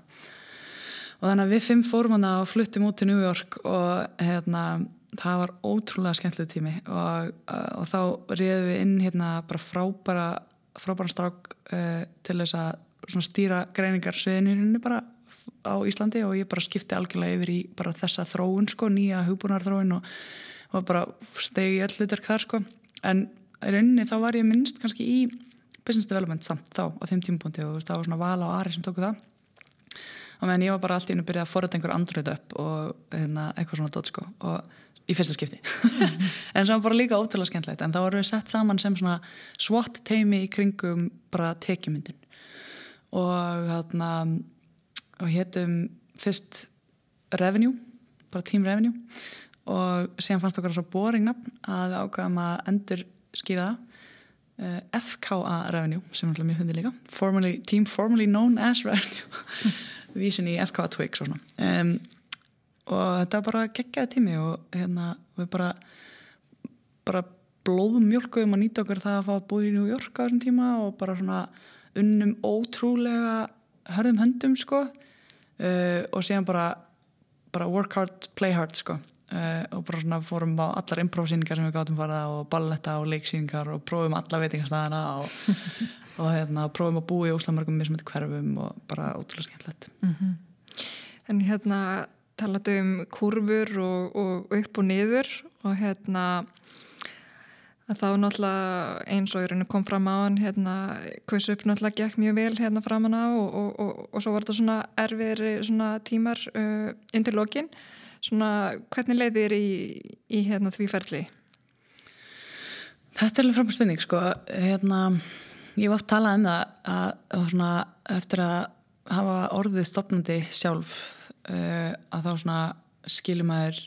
og þannig að við fimm fórum hana og fluttum út til New York og hérna það var ótrúlega skemmtileg tími og, og þá reyðum við inn hérna bara frábæra frábæra strák uh, til þess að stýra greiningar sviðinu bara á Íslandi og ég bara skipti algjörlega yfir í bara þessa þróun sko, nýja hugbúnarþróun og, og bara stegi öll hlutark þar sko. En rauninni þá var ég minnst kannski í business development samt þá á þeim tímpunkti og það var svona Vala og Ari sem tóku það og meðan ég var bara alltaf inn að byrja að forða einhver andröð upp og hérna, eitthvað svona dótt sko og í fyrsta skipti. En var bara líka ótrúlega skemmtilegt en þá voru við sett saman sem svona SWAT teimi í kringum bara tekjumyndin. Og hérna og héttum fyrst revenue, bara team revenue og síðan fannst okkar svo boring nafn að við ákvæðum að endur skýra það. Eh, FKA revenue sem alltaf mjög hundið líka. Formerly, team formerly known as revenue vísin í FK Twix og, um, og þetta var bara geggjaði tími og hérna við bara bara blóðum mjölkuðum að nýta okkur það að fá að búa í New York á þessum tíma og bara svona unnum ótrúlega hörðum höndum sko. Uh, og síðan bara, bara work hard, play hard sko. Uh, og bara svona fórum á allar improv-síningar sem við gáttum farað og balletta og leiksíningar og prófum alla veitingastæðana og og hérna prófum að búa í óslamörgum með smöndi hverfum og bara ótrúlega skemmtilegt mm -hmm. En hérna talaðu um kurfur og, og upp og niður og hérna þá náttúrulega eins og í rauninu kom fram á hann hérna kausu upp náttúrulega gekk mjög vel hérna framan á og, og, og svo var þetta svona erfiðri svona tímar uh, undir lokin svona hvernig leiðir í, í hérna því ferli? Þetta er alveg framspurning sko hérna Ég hef oft talað um það að, að svona, eftir að hafa orðið stopnandi sjálf uh, að þá skilum maður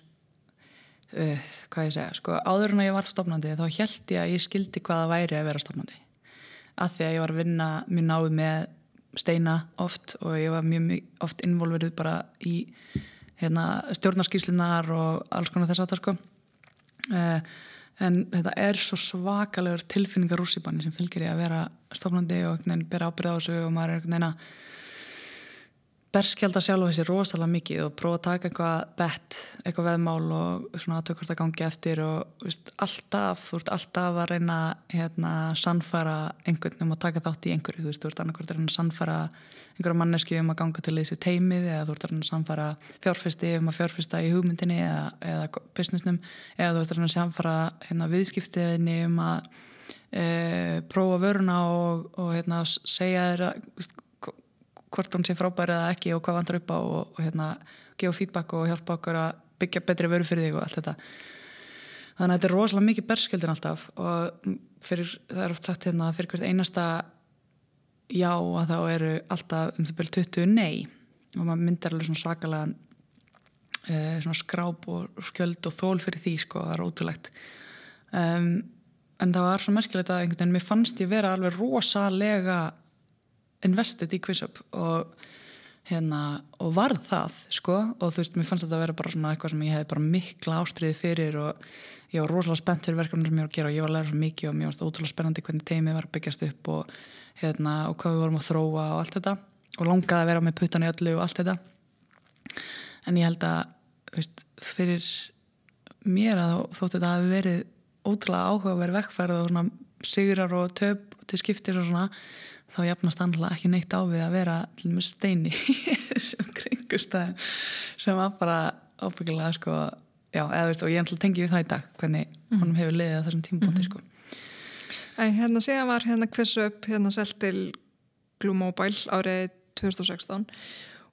uh, hvað ég segja, sko áður en að ég var stopnandi þá held ég að ég skildi hvaða væri að vera stopnandi að því að ég var að vinna mjög náðu með steina oft og ég var mjög, mjög oft involverið bara í hérna, stjórnarskíslunar og alls konar þess að það sko. Uh, en þetta er svo svakalegur tilfinningar rússipanni sem fylgir í að vera stofnandi og bera ábyrða á þessu og maður er einhvern veginn að berskjálta sjálfa sér rosalega mikið og prófa að taka eitthvað bett, eitthvað veðmál og svona aðtökk hvort það gangi eftir og veist, alltaf, þú ert alltaf að reyna hérna sannfæra einhvern um að taka þátt í einhverju, þú veist, þú ert annarkvært að reyna að sannfæra einhverja manneski um að ganga til þessu teimið eða þú ert að að sannfæra fjárfesti um að fjárfesta í hugmyndinni eða, eða businessnum eða þú ert að að sannfæra hérna, viðskiptiðinni um að e, prófa vöruna og, og hérna, segja þeirra hvort hún sé frábæri eða ekki og hvað vantar upp á og, og hérna, gefa feedback og hjálpa okkur að byggja betri vöru fyrir þig og allt þetta. Þannig að þetta er rosalega mikið berskjöldin alltaf og fyrir, það er oft sagt hérna fyrir hvert einasta já að þá eru alltaf um það byrju 20 nei. Og maður myndir alveg svona svakalega uh, svona skráp og skjöld og þól fyrir því sko, það er ótrúlegt. Um, en það var svo merkilegt að einhvern veginn mér fannst ég vera alveg rosalega invested í QuizUp og hérna og varð það sko. Og þú veist, mér fannst þetta að vera bara svona eitthvað sem ég hef bara mikla ástriði fyrir og ég var rosalega spennt fyrir verkefnir sem ég var að gera og ég var að læra svo mikið og mér varst ótrúlega spennandi hvernig teimið var að byggjast upp og hérna og hvað við vorum að þróa og allt þetta. Og langaði að vera með puttan í öllu og allt þetta. En ég held að veist, fyrir mér að þótt þetta hafi verið ótrúlega áhuga að vera vekkfærið og svona sigrar og töp til skiptis og svona þá jafnast annað ekki neitt á við að vera til með steini sem kringustæðin sem var bara ábyggilega sko, já, eða veist og ég að tengja við það í dag hvernig mm. honum hefur liðið á þessum tímpunkti mm -hmm. sko. En hérna síðan var hérna hversu upp hérna selt til Glue Mobile árið 2016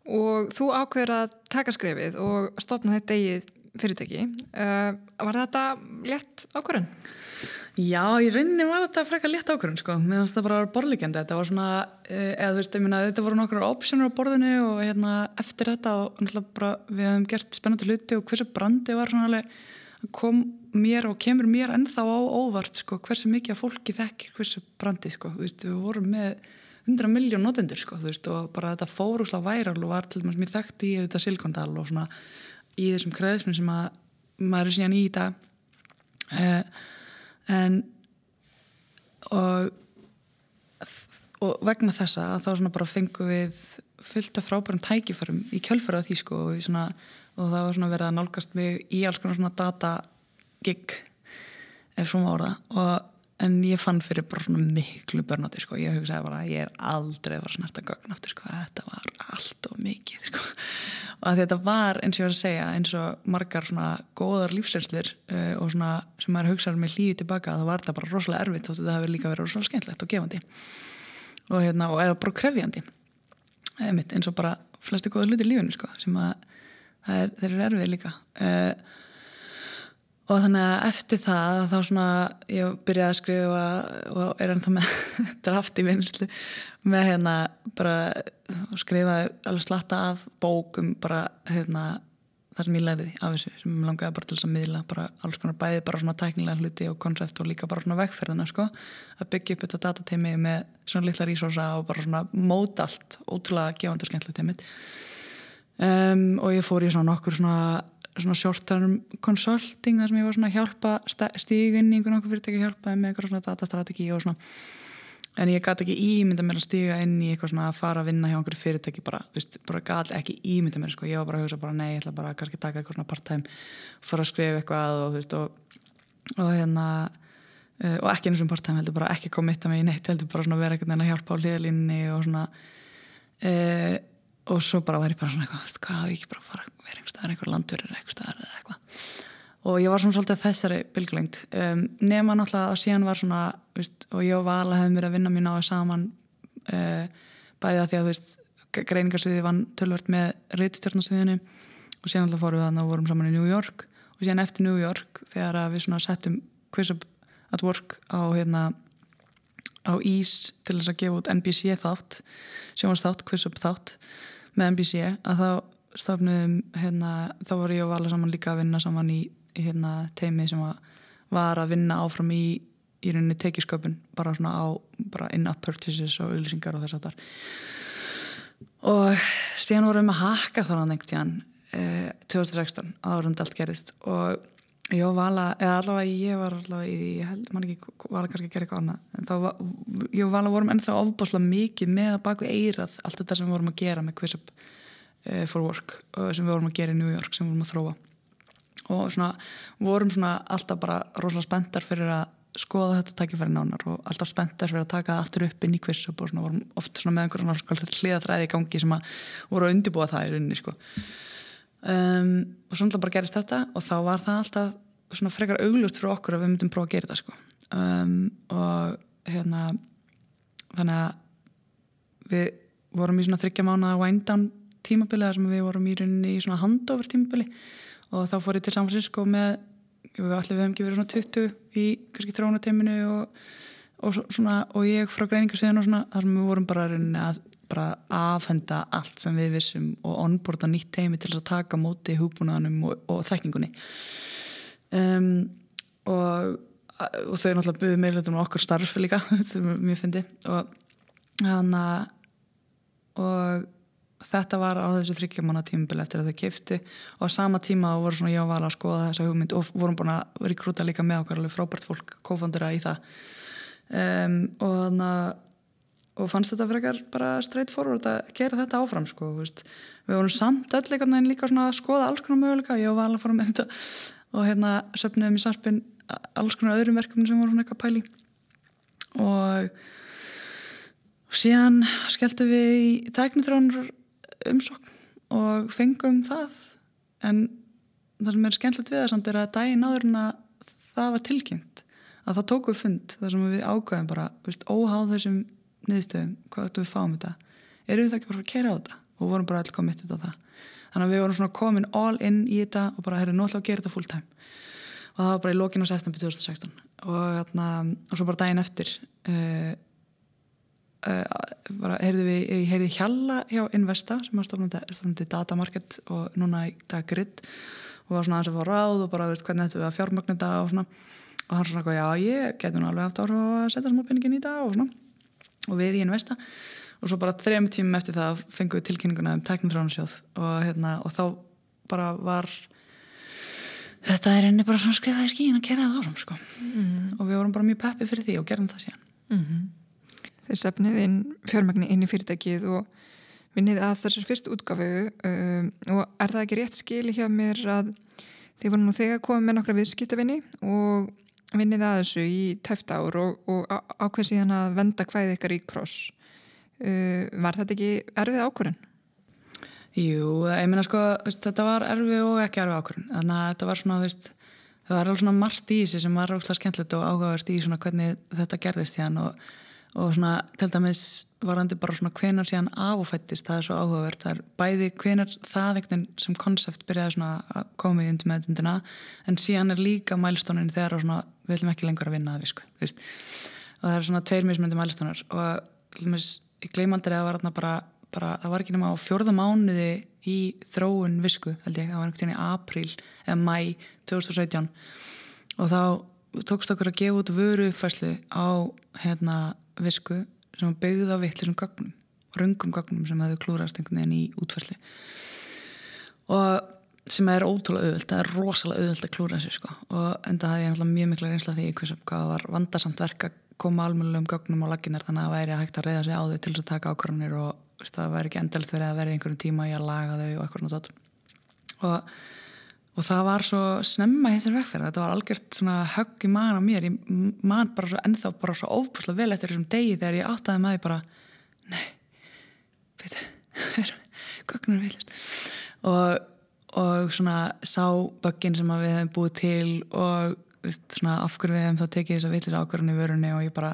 og þú ákveður að taka skrefið og stopna þetta eigið fyrirtæki uh, var þetta létt ákvörðun? Já, í rauninni var þetta frekar létt ákvörðun sko, meðan þetta bara var borlíkjandi þetta var svona, uh, eða þú veist, ég minna þetta voru nokkur optionur á borðinu og hérna eftir þetta og náttúrulega bara við hefum gert spennandi hluti og hversu brandi var svona alveg kom mér og kemur mér ennþá á óvart sko, hversu mikið að fólki þekkir hversu brandi sko, þú veist, við vorum með 100 miljón notendur sko, þú veist, og bara þetta fórúslega væral og var til dæmis mér þekkt í þetta Silkondal og svona í þessum kreðismum sem að maður er síðan í dag. Uh, en og og vegna þessa þá svona bara fengum við fullt af frábærum tækifærum í kjölfæra því sko og, svona, og það var svona verið að nálgast mig í alls konar svona data gig ef svona ára og en ég fann fyrir bara svona miklu börnati sko, ég hugsaði bara að ég er aldrei að fara að snerta gögn aftur sko, þetta var allt og mikið sko. Og að þetta var eins og ég var að segja eins og margar svona góðar lífsreynslir uh, og svona sem maður hugsaði með líði tilbaka þá var þetta bara rosalega erfitt og þetta hefur líka verið rosalega skemmtlegt og gefandi. Og hérna og eða bara krefjandi. Eins og bara flesti góða hluti í lífinu sko sem að er, þeir eru erfið líka. Uh, og þannig að eftir það þá svona ég byrjaði að skrifa og er ennþá með draft í vinslu með hérna bara skrifaði alveg slatta af bókum bara hérna þar sem ég lærði af þessu sem ég langaði bara til þess að miðla bara alls konar bæði bara svona tæknilega hluti og koncept og líka bara svona vegferðina sko að byggja upp þetta datateimi með svona litla resursa og bara svona móta allt ótrúlega gefandi og skemmtilegt teimit um, og ég fór í svona nokkur svona svona short term consulting þar sem ég var svona að hjálpa stíginn í einhvern okkur fyrirtæki hjálpaði með eitthvað svona datastrategi og svona. En ég gæti ekki ímynda mér að stíga inn í eitthvað svona að fara að vinna hjá einhverju fyrirtæki bara, veist, bara gæti ekki ímynda mér sko, ég var bara að hugsa bara nei, ég ætla bara að kannski taka eitthvað svona part time fara að skrifa eitthvað og veist og, og hérna uh, og ekki eins og part time heldur bara ekki komitta mig í neitt heldur bara svona vera eitthvað að hjálpa á liðlinni og svona uh, og svo bara var ég bara svona eitthvað, hvað hafi ég ekki bara að fara að vera einhver staðar, einhver landverður einhver staðar eða eitthvað? Og ég var svona svolítið þessari bylglengt um, nema náttúrulega og síðan var svona veist, og ég og Vala hefum verið að vinna mjög náðu saman uh, bæðið að því að veist, greiningarsviði vann tölvört með reittstjórnarsviðinu og síðan alltaf fórum við að vorum saman í New York. Og síðan eftir New York þegar við svona settum Quiz at Work á hérna á ís til þess að gefa út NBC þátt sjónvarsþátt, Quiz Up þátt með NBC að þá stofnum hérna, þá voru ég og Vala saman líka að vinna saman í hérna, teimi sem var, var að vinna áfram í í rauninni tekisköpun bara svona á in-up purchases og auðlýsingar og þess að þar og síðan vorum við að haka þannig tíðan eh, 2016 árund allt gerist og og Vala, eða allavega ég var allavega í, ég held, mann ekki Vala kannski að gera eitthvað annað en þá var, ég Vala vorum ennþá ofbáslega mikið með að baku eirað allt þetta sem við vorum að gera með quiz-up uh, for work sem við vorum að gera í New York sem við vorum að þróa. Og svona vorum svona alltaf bara rosalega spenntar fyrir að skoða þetta takkifæri nánar og alltaf spenntar fyrir að taka það aftur upp inn í quizzup og svona vorum oft svona með einhverjum hliðatræði í gangi sem að voru að undirbúa rauninni um, og svona bara gerist þetta og þá var það alltaf svona frekar auglust fyrir okkur að við myndum prófa að gera þetta sko. Um, og hérna þannig að við vorum í svona þryggja mánu að wind down tímabili þar sem við vorum í rauninni í svona handover tímabili. Og þá fór ég til San Francisco með við allir við hefum ekki verið svona 20 í kannski þróunateiminu og, og, svona, og ég frá greiningarsíðan og svona þar sem við vorum bara að bara afhenda allt sem við vissum og onboarda nýtt teimi til að taka móti húbúnaðanum og, og þekkingunni. Um, og, og þau náttúrulega buðið meira um okkar starfi líka sem mér finnti og og þetta var á þessu þryggjamanna tímbil eftir að þau kiftu og á sama tíma þá voru svona ég og Vala að skoða þessa hugmynd og vorum búin að vera í krúta líka með okkar alveg frábært fólk, kófandura í það. Um, og þannig að og fannst þetta frekar bara straight forward að gera þetta áfram sko, við vorum samt öll líka en líka að skoða alls konar möguleika, ég og Vala fórum með þetta og hérna söpniðum í sarpin alls konar öðrum verkefni sem voru svona eitthvað pæli og síðan skelltu við í tæknithrónur umsokn og fengum það. En það sem er skemmtilegt við það er að daginn áður en að það var tilkynnt að það tóku fund þar sem við ákvæðum bara óháð þessum niðurstöðum hvað ættum við fáum þetta. Erum við það ekki bara að kera á þetta? Og vorum bara allir komið þetta. Þannig að við vorum svona komin all in í þetta og bara herri náttúrulega að gera þetta full time og það var bara í lókin á september 2016 og, þarna, og svo bara daginn eftir uh, bara heyrði við, ég heyrði Hjalla hjá Investa sem var stofnandi datamarket og núna í dag Grid og var svona aðeins að fá ráð og bara veist hvernig þetta við að fjármögnu þetta? og svona. Og hann svona já ég getur nú alveg áhrif að setja smá peningin í þetta og svona og við í Investa. Og svo bara þrejum tímum eftir það fengum við tilkynninguna um teknitrónusjóð og hérna og þá bara var þetta er einni bara svona skrifaði skín að gera það áram sko. Mm. og við vorum bara mjög peppi fyrir því og gerðum það síðan. Mm -hmm þeir sefnið inn fjármagni inn í fyrirtækið og vinnið að þessar fyrst útgafu um, og er það ekki rétt skili hjá mér að þið voru nú þegar komið með nokkra viðskiptavinni og vinnið að þessu í tæft ár og, og ákveð síðan að venda hvaðið ykkar í kross uh, var þetta ekki erfið ákvörðin? Jú, ég minna sko þetta var erfið og ekki erfið ákvörðin þannig að þetta var svona veist, það var alveg svona margt í þessi sem var rákslega skemmtilegt og áhugavert í svona hvernig þetta gerðist hérna og og svona til dæmis varandi bara svona hvenar síðan af og fættist það er svo áhugavert, það er bæði hvenar það ekkert sem konsept byrjaði svona að koma í undir meðutundina en síðan er líka mælstónin þegar svona, við viljum ekki lengur að vinna það visku og það er svona tveir mismöndi mælstónar og dæmis ég gleymaldri að það var bara, bara það var ekki nema á fjörða mánuði í þróun visku held ég, það var einhvern veginn í april eða mæ 2017 og þá tókst okkur að gefa út vöru uppfæslu á hérna visku sem byggði á vittlisum gagnum röngum gagnum sem hefðu klúrast einhvern veginn í útfærsli og sem er ótrúlega auðvöld það er rosalega auðvöld að klúra þessu sko. og enda hafði ég náttúrulega mjög mikla reynsla því hvað var vandarsamt verk að koma almennilegum gagnum á laginar þannig að það væri hægt að reyða sig á þau til þess að taka ákvarðanir og veist, það væri ekki endelt verið að vera einhverjum tíma í að laga þau og eitthvað náttúrulega og og það var svo snemma hittir vegferð. Þetta var algjört svona högg í maður á mér. Ég man bara svo ennþá bara svo óbúslega vel eftir þessum degi þegar ég áttaði því bara nei, veitu gögnar villist og, og svona sá böggin sem við hefum búið til og veist, svona af hverju við hefum þá tekið þess að villis ákvarðan í vörunni og ég bara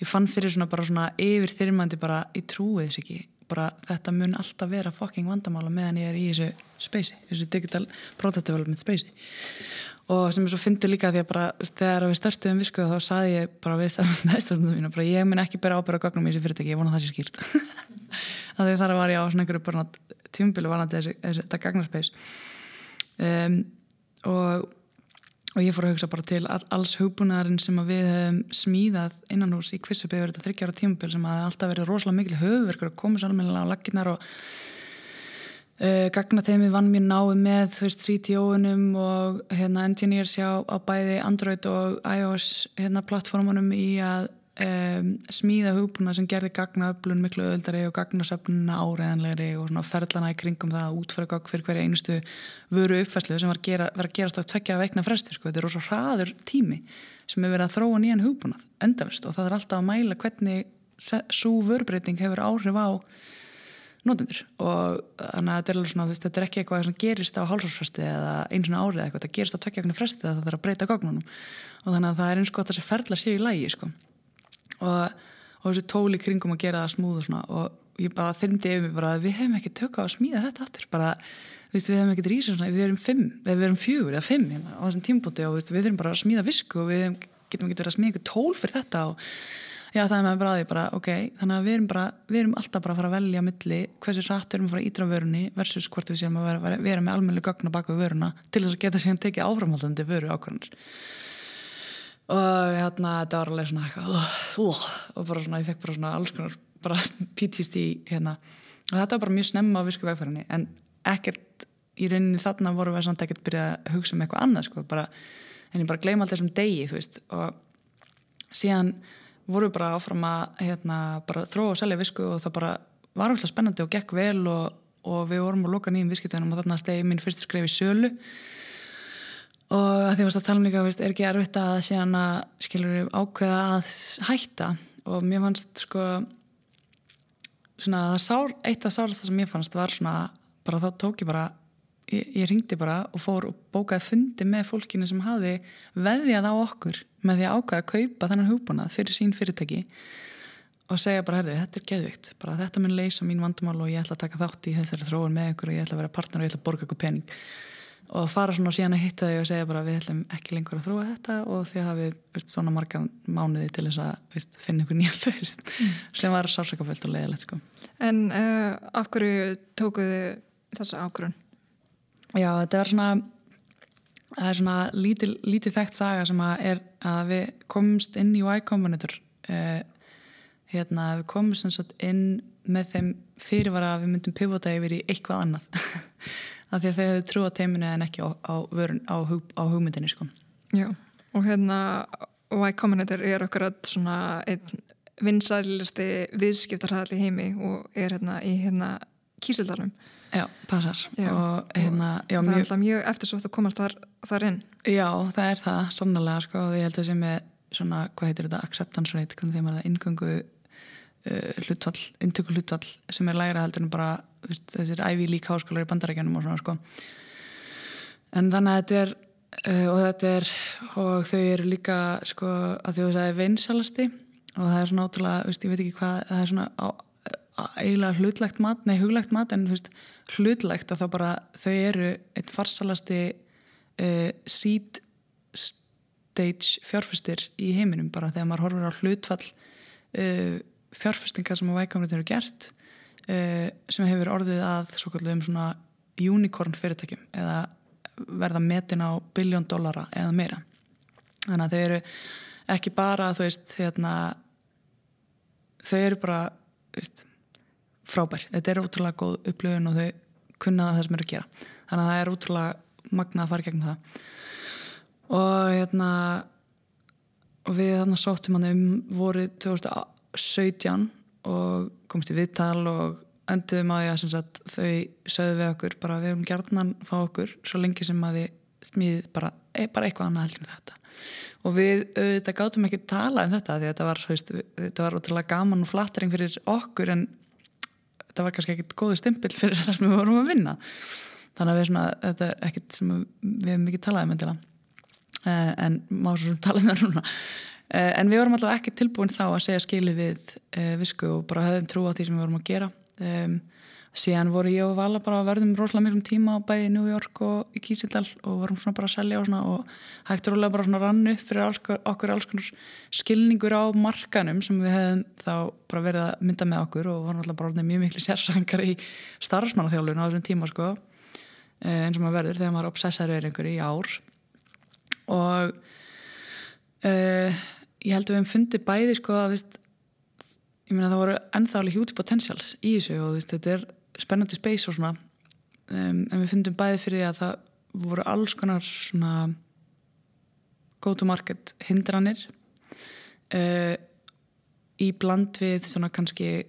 ég fann fyrir svona bara svona yfir þyrmandi bara ég trúið þess ekki bara þetta mun alltaf vera fucking vandamála meðan ég er í þessu speysi, þessu digital product development speysi og sem ég svo fyndi líka því að bara þegar við startuðum visku þá saði ég bara við meðstofnum mín bara ég mun ekki bera ábyrða gagnum í þessu fyrirtæki, ég vona það sé skýrt. Þannig þar var ég á svona einhverju þessu, þessu, þetta gagnaspeys um, og og ég fór að hugsa bara til alls hugbúnaðarinn sem við hefum smíðað innan hús í Kvissabey verið þetta þryggjára tímabil sem að alltaf verið rosalega mikil höfverkur að koma svolítið á laginnar og uh, gagna þeimið vann mér náðu með 3TO-unum og hérna, engineers hjá á bæði Android og iOS hérna, plattformunum í að um, smíða hugbúna sem gerði gagnaöflun miklu öðuldari og gagnasöfnuna áreðanlegri og svona ferlana í kringum það að útfæra gagg fyrir hverja einustu vöru uppfæslu sem var að, gera, að gerast á tvekja veikna fresti sko. þetta er rosa hraður tími sem er verið að þróa nýjan hugbúnað endalist og það er alltaf að mæla hvernig svo vörbreyting hefur áhrif á notendur. Og þannig að þetta er, svona, veist, þetta er ekki eitthvað sem gerist á hálsásfresti eða eins og árið eitthvað, þetta gerist á tvekja fresti það þarf að breyta gagnunum og þannig að það er eins og þessi ferla séu í lægi sko og, og þessi tóli kringum að gera það smúð og svona og ég bara þyrmdi yfir mig bara að við hefum ekki tökka á að smíða þetta aftur bara, við hefum ekki rísið svona, við erum fimm, við erum fjögur eða fimm hérna á þessum tímbúti og við þurfum bara að smíða visku og við getum ekki verið að smíða eitthvað tól fyrir þetta og já það er með bara að því bara ok, þannig að við erum bara, við erum alltaf bara að fara að velja milli hversu rætt við erum að fara að ídra vörunni versus hvort við séum að vera, vera með almenni gögn að baka vöruna til þess að geta síðan tekið áframhaldandi vöru ákvörnir og hérna þetta var alveg svona eitthvað og bara svona, ég fekk bara svona alls konar bara pítist í hérna. Og þetta var bara mjög snemma á visku vegfærinni en ekkert í rauninni þarna voru við samt ekkert byrja að hugsa um eitthvað annað sko, bara, en ég bara gleyma alltaf þessum degi veist. Og síðan voru við bara áfram að hérna, bara þróa og selja visku og það bara var alltaf spennandi og gekk vel og, og við vorum að loka nýjum viskitænum og þarna stegi minn fyrstur skref í sölu og að því að tala um líka er ekki erfitt að síðan að skilur ákveða að hætta? Og mér fannst sko svona sár, eitt af sárast það sem mér fannst var svona bara þá tók ég bara ég, ég ringdi bara og fór og bókaði fundi með fólkinu sem hafi veðjað á okkur með því að ákveða að kaupa þennan hugbúnað fyrir sín fyrirtæki og segja bara, herðu, þetta er geðvikt bara þetta mun leysa mín vandumál og ég ætla að taka þátt í þessari þróun með ykkur og ég ætla að vera partner og ég ætla að borga ykkur pening og fara svona síðan að hitta þau og segja bara við ætlum ekki lengur að þróa þetta og því að við veist, svona marga mánuði til þess að veist, finna ykkur nýja hlust mm. sem var sársakaföld og leiðilegt sko. En uh, af hverju tókuðu þessa ákvörun? Já, þetta var svona það er svona lítið, lítið þekkt saga sem að er að við komumst inn í Y Combinator uh, hérna við komumst inn með þeim fyrirvara að við myndum pivota yfir í eitthvað annað af því að þau hefðu trú á teiminu en ekki á, á, vörun, á, hug, á hugmyndinni sko. Já, og hérna Y Combinator er okkur að svona einn vinsælisti viðskiptarhæðal í heimi og er hérna í hérna kísildarnum Já, passar. Já, og, hérna, já, það er alltaf mjög eftirsótt að komast þar, þar inn. Já, það er það, sannlega sko, og ég held að sem er svona, hvað heitir þetta, acceptance rate hvernig þeim er það, ingöngu uh, hlutvall, intöku hlutvall sem er lægra heldur en bara veist, þessir Ivy League háskólar í bandarækjanum og svona sko. En þannig að þetta er uh, og þetta er og þau eru líka sko að þau það er vinsalasti og það er svona ótrúlega, veist, ég veit ekki hvað það er svona á, eiginlega hlutlegt mat, nei huglegt mat en veist, hlutlegt að þá bara þau eru eitt farsalasti uh, seed stage fjárfæstir í heiminum bara þegar maður horfur á hlutfall uh, fjárfestingar sem að vækamrið eru gert uh, sem hefur orðið að um svona unicorn fyrirtækjum eða verða metin á biljón dollara eða meira. Þannig að þau eru ekki bara þú veist hérna, þau eru bara veist, frábær, þetta er útrúlega góð upplöfun og þau kunnaða það sem eru að gera. Þannig að það er útrúlega magna að fara gegn það. Og hérna og við þannig sóttum hann um voru 2018 17 og komst í viðtal og enduðum að því að þau sögðu við okkur bara við erum gerðnan fá okkur svo lengi sem að þið smíð bara, e, bara eitthvað annað heldur með þetta. Og við auðvitað gátum ekki tala um þetta því þetta var, veist, þetta var ótrúlega gaman og flattering fyrir okkur en þetta var kannski ekkit góðu stimpill fyrir það sem við vorum að vinna. Þannig að við svona, þetta er ekkit sem við hefum mikið talaði með til að en má svo sem talaði með núna. Eh, en við vorum alltaf ekki tilbúin þá að segja skilu við uh, visku og bara höfðum trú á því sem við vorum að gera. Um, síðan voru ég og Vala bara að verðum rosalega miklum tíma á bæði í New York og í Kísildal og vorum svona bara að selja og, svona, og hægt rólega bara svona rannu fyrir alls, okkur alls konar skilningur á markanum sem við hefðum þá bara verið að mynda með okkur og vorum alltaf bara mjög miklu sérsangar í starfsmannaþjálun á þessum tíma sko. Uh, eins og maður verður þegar maður er einhverju í ár. Og uh, ég held að við hefum fundið bæði sko að veist, ég meina það voru ennþá alveg huge potentials í þessu og veist, þetta er spennandi space og svona um, en við fundum bæði fyrir því að það voru alls konar svona go to market hindranir uh, í bland við svona kannski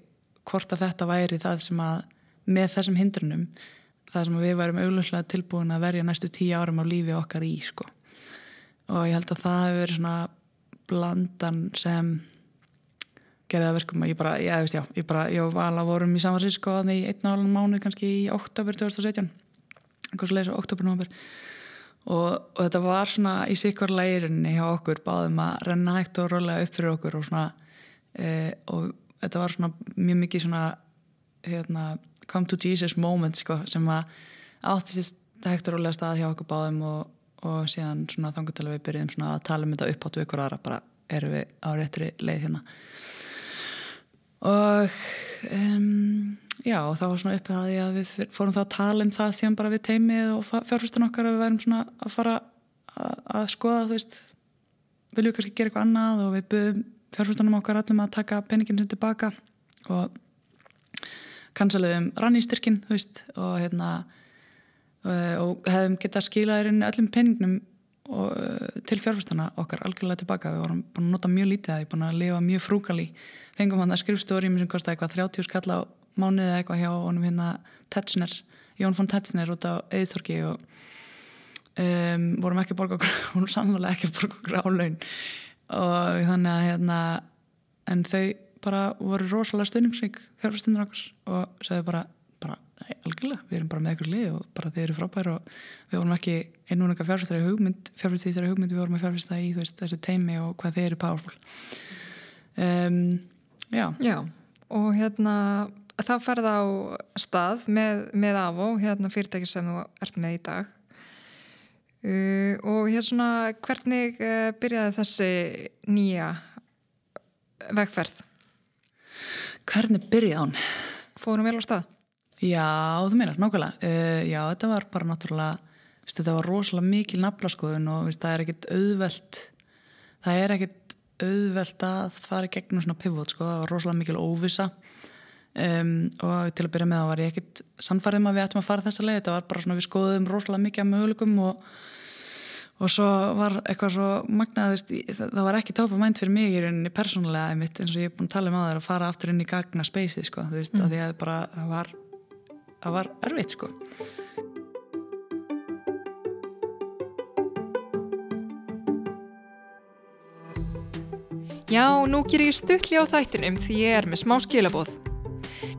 hvort að þetta væri það sem að með þessum hindrunum það sem við værum auglustlega tilbúin að verja næstu tíu árum á lífi okkar í sko. og ég held að það hefur verið svona blandan sem gerði það verkum að ég bara, ég veist já, ég bara, ég og Vala vorum í San Francisco þannig í einn og alveg mánuð kannski í oktober 2017, einhvers leys og oktober, november og, og þetta var svona í sikvar leirinni hjá okkur báðum að renna hægt og rólega upp fyrir okkur og svona e, og þetta var svona mjög mikið svona hérna, come to Jesus moment sko, sem að átti sérst hægt og rólega stað hjá okkur báðum og, og síðan svona þangur til að við byrjum svona að tala um þetta upp áttu ykkur aðra bara erum við á réttri leið hérna. Og um, já, og það var svona uppið að, að við fórum þá að tala um það síðan bara við teimið og fjárfæstan okkar að við værum svona að fara að, að skoða, þú veist viljum við kannski gera eitthvað annað og við buðum fjárfæstanum okkar allum að taka peningin sem tilbaka og kansalegum rannýstyrkin, þú veist og hérna og hefum getað skilaðurinn öllum peningnum og, uh, til fjárfæstana okkar algjörlega tilbaka við vorum búin að nota mjög lítið að ég búin að lifa mjög frúkali. Fengum hann að skrifstóri sem kosti eitthvað 30 skall á mánuði eitthvað hjá honum hérna Tetsner, Jón von Tetsner út á Eðþorki og um, vorum ekki borga okkur vorum sannlega ekki borga okkur á laun. Og þannig að hérna en þau bara voru rosalega stöðningsrík fjárfæstunir okkar og segðu bara Nei, algjörlega, við erum bara með ykkur lið og bara þeir eru frábæri og við vorum ekki og fjárfæstari hugmynd, fjárfæstari hugmynd við vorum að fjárfæsta í veist, þessu teimi og hvað þeir eru powerful um, Já Já, og hérna þá ferða á stað með, með AVO, hérna fyrirtæki sem þú ert með í dag uh, og hérna hvernig uh, byrjaði þessi nýja vegferð? Hvernig byrjaði hann? Fórum vel á stað? Já, þú meinar, nákvæmlega. Uh, já, þetta var bara náttúrulega, veist, þetta var rosalega mikil naflaskoðun og veist, það er ekkit auðvelt, það er ekkit auðvelt að fara í gegnum svona pivot, sko, það var rosalega mikil óvisa um, og til að byrja með það var ég ekkit sannfærðum að við ættum að fara þessa leið, þetta var bara svona við skoðum rosalega mikið af möguleikum og og svo var eitthvað svo magnað, það var ekki tópa mænt fyrir mig í rauninni persónulega einmitt eins og ég er búin að tala um að það er að fara aftur inn í gagna speysið sko, þú veist, mm. að því að bara það var það var erfitt sko Já, nú ger ég stuttli á þættinum því ég er með smá skilabóð.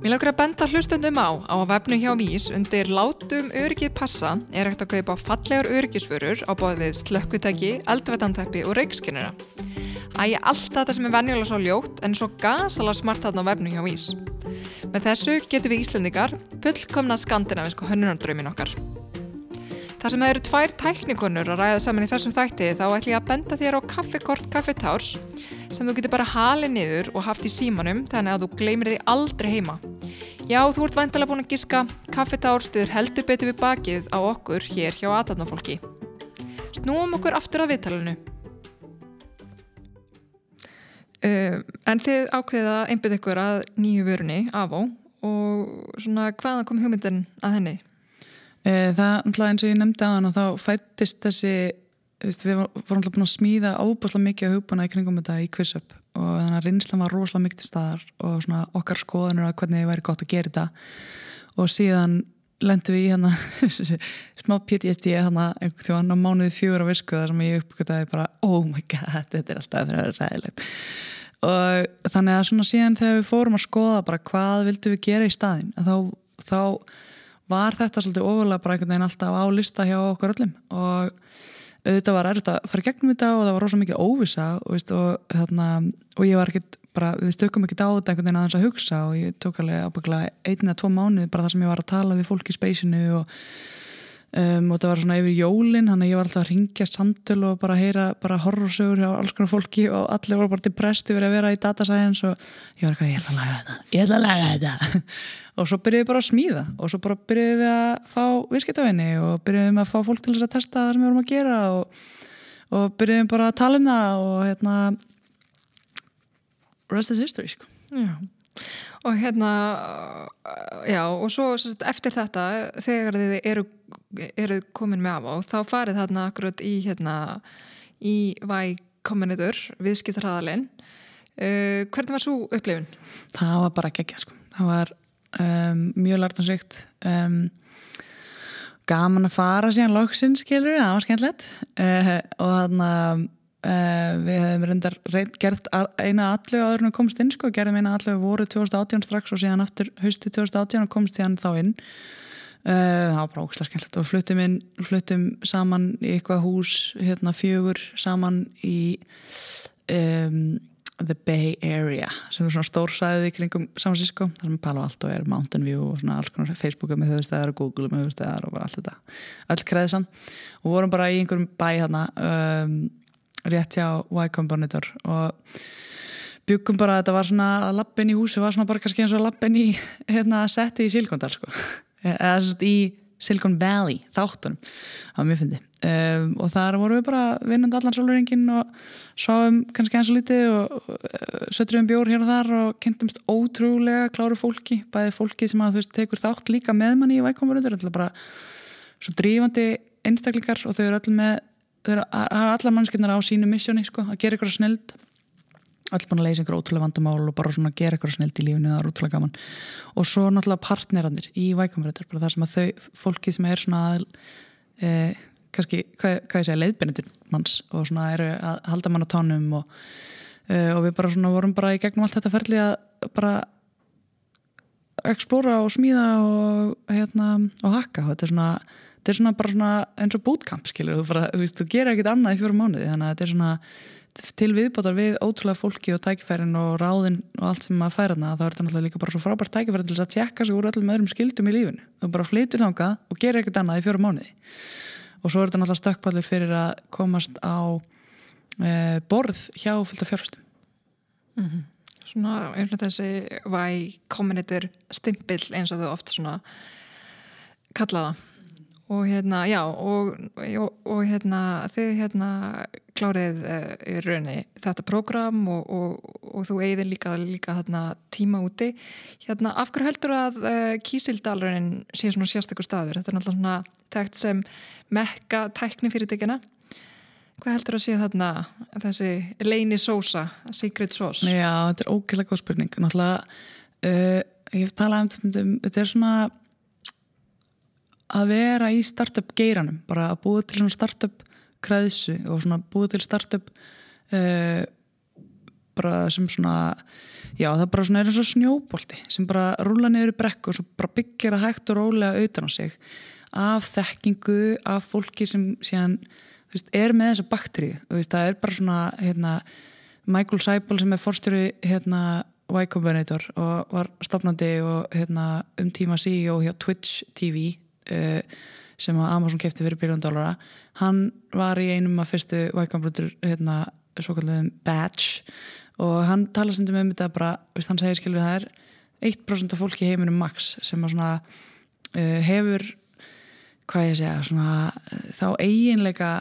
Mér langar að benda hlustundum á á að vefnu hjá Vís undir látum öryggið passa er hægt að kaupa fallegar öryggisförur á bóð við slökkvitæki, eldvetantæppi og reykskinnuna. Ægja allt þetta sem er venjulega svo ljótt en svo gasala smart þarna á vefnu hjá Vís. Með þessu getur við Íslandikar fullkomna skandinavisku hönnunardraumin okkar. Þar sem það eru tvær tæknikonur að ræða saman í þessum þætti þá ætlum ég að benda þér á kaffekort kaffetárs sem þú getur bara halið niður og haft í símanum þannig að þú gleymir því aldrei heima. Já, þú ert vantilega búin að giska kaffetárs stuður heldur betur við bakið á okkur hér hjá aðtapnafólki. Snúum okkur aftur að viðtalinu. Uh, en þið ákveða einbjöð ykkur að nýju vörunni á og svona hvaðan kom hugmyndin að henni? Uh, það eins og ég nefndi hann og þá fættist þessi við vorum alltaf búin að smíða ábúrslega mikið á hugbúna í kringum þetta í QuizUp og þannig að reynslan var rosalega mikið til staðar og svona okkar skoðanur að hvernig það væri gott að gera þetta og síðan lendum við í hana smá PTSD hana einhvern tíu á mánuði fjögur á visku þar sem ég uppgöttaði bara oh my god, þetta er alltaf vera ræðilegt. Og þannig að svona síðan þegar við fórum að skoða bara hvað vildum við gera í staðin þá, þá var þetta svolítið ofalega bara einhvern veginn alltaf á lista hjá okkur öllum. Og auðvitað var erfitt að fara gegnum þetta og það var rosalega mikið óvisa og, veist, og, þarna, og ég var ekkert bara, við stökkum ekki á þetta einhvern veginn að þess að hugsa og ég tók alveg ábygglega einn eða tvo mánuð bara þar sem ég var að tala við fólk í speysinu og, um, og það var svona yfir jólin þannig að ég var alltaf að ringja samtöl og bara heyra bara horrorsögur hjá alls konar fólki og allir voru bara depressed yfir að vera í data science og ég var eitthvað, ég ætla að laga þetta ég ætla að laga þetta. Og svo byrjuðum við bara að smíða og svo bara byrjuðum við að fá viðskiptavinni og byrjuðum að fá fólk til þess að testa það sem við vorum að gera og, og byrjuðum bara að tala um það og hérna rest is history sko. Og hérna já, og svo sagt, eftir þetta þegar þið eru, eru komin með af og þá farið þarna akkurat í hérna í væg komunitur viðskiptarhraðalinn Uh, hvernig var svo upplifun? Það var bara geggja sko. Það var um, mjög lartansvíkt um, gaman að fara síðan loksins, skilur, það var skemmtilegt uh, og þannig að við hefum reyndar reynd, gert eina allu áður en komst inn sko, gerðum eina allu voru 2018 strax og síðan aftur haustu 2018 og komst síðan þá inn. Uh, það var bara ógislega skemmtilegt. Og fluttum inn, fluttum saman í eitthvað hús hérna fjögur saman í um, the Bay Area sem er svona stórsæðið í kringum San Francisco, þar með Palo Alto er Mountain View og svona alls konar Facebooka með höfustæðar og Google með höfustæðar og bara allt þetta öll kreðisann og vorum bara í einhverjum bæ hérna um, rétt hjá Y Combinator og byggum bara að þetta var svona að lappin í húsi var svona bara kannski eins og lappin í hérna setti í Silkondal sko. Eða svona í Silicon Valley þáttunum, það var mjög fyndi. Um, og þar vorum við bara vinnandi allan sólurengin og sáum kannski eins og lítið og uh, sötrum bjór hér og þar og kynntumst ótrúlega kláru fólki, bæði fólki sem að þú veist tekur þátt líka með manni í vækomurundur þetta er bara svo drífandi einstaklingar og þau eru allir með þau eru allar mannskipnar á sínu missjóni sko, að gera ykkur snild allir búin að leysa einhver ótrúlega vandamál og bara svona gera eitthvað snilt í lífinu, það er ótrúlega gaman. Og svo náttúrulega partnerannir í vækamröður, bara það sem að þau fólki sem er svona að e, kannski, hvað, hvað ég segja, leiðbyrnendur manns og svona eru að halda mann á tánum og, e, og við bara svona vorum bara í gegnum allt þetta ferli að bara explóra og smíða og hérna og hakka. Þetta er svona, þetta er svona bara svona eins og bootcamp skilur, þú bara, þú þú gerir ekkit annað í fjórum mánuði, þannig að þetta er svona til viðbátar við ótrúlega fólki og tækifærin og ráðin og allt sem maður fær hana þá er þetta náttúrulega líka bara svo frábært tækifæri til að tjekka sig úr öllum öðrum skildum í lífinu. Þú bara flytur þangað og gerir ekkert annað í fjóru mánuði. Og svo er þetta náttúrulega stökkpallir fyrir að komast á e, borð hjá fylgta fjárfæstum mm -hmm. Svona er þessi væ komunitur stimpill eins og þau oft svona kallaða og hérna, já og, og, og hérna þið hérna klárið uh, í raunni þetta prógram og, og þú eigðir líka, líka hérna, tíma úti. Hérna, af hverju heldur að uh, Kísildalurinn sé svona sérstakur staður? Þetta er náttúrulega svona tekt sem mekka tækni fyrirtekina hvað heldur að sé þarna þessi leini sósa, secret sauce? Já, þetta er ógæðlega góð spurning. Náttúrulega, uh, ég hef talað um þetta þetta er svona að vera í startup geiranum bara að búið til startup kreðsu og búið til startup uh, bara sem svona já það bara svona er eins og snjóbolti sem bara rúla niður í brekku og svo bara byggir að hægt og rólega auðan á sig af þekkingu af fólki sem síðan veist, er með þessa bakteri það er bara svona hérna, Michael Seibel sem er fórstjóri hérna Y Combinator og var stopnandi og hérna, um tíma CEO hjá Twitch TV uh, sem að Amazon kefti fyrir bíljón dólara hann var í einum af fyrstu vækambröður hérna, svo kallum badge og hann tala sendum um þetta bara, veist, hann segir skilur það er 1% af fólki heiminum max sem að svona uh, hefur hvað ég segja svona, þá eiginleika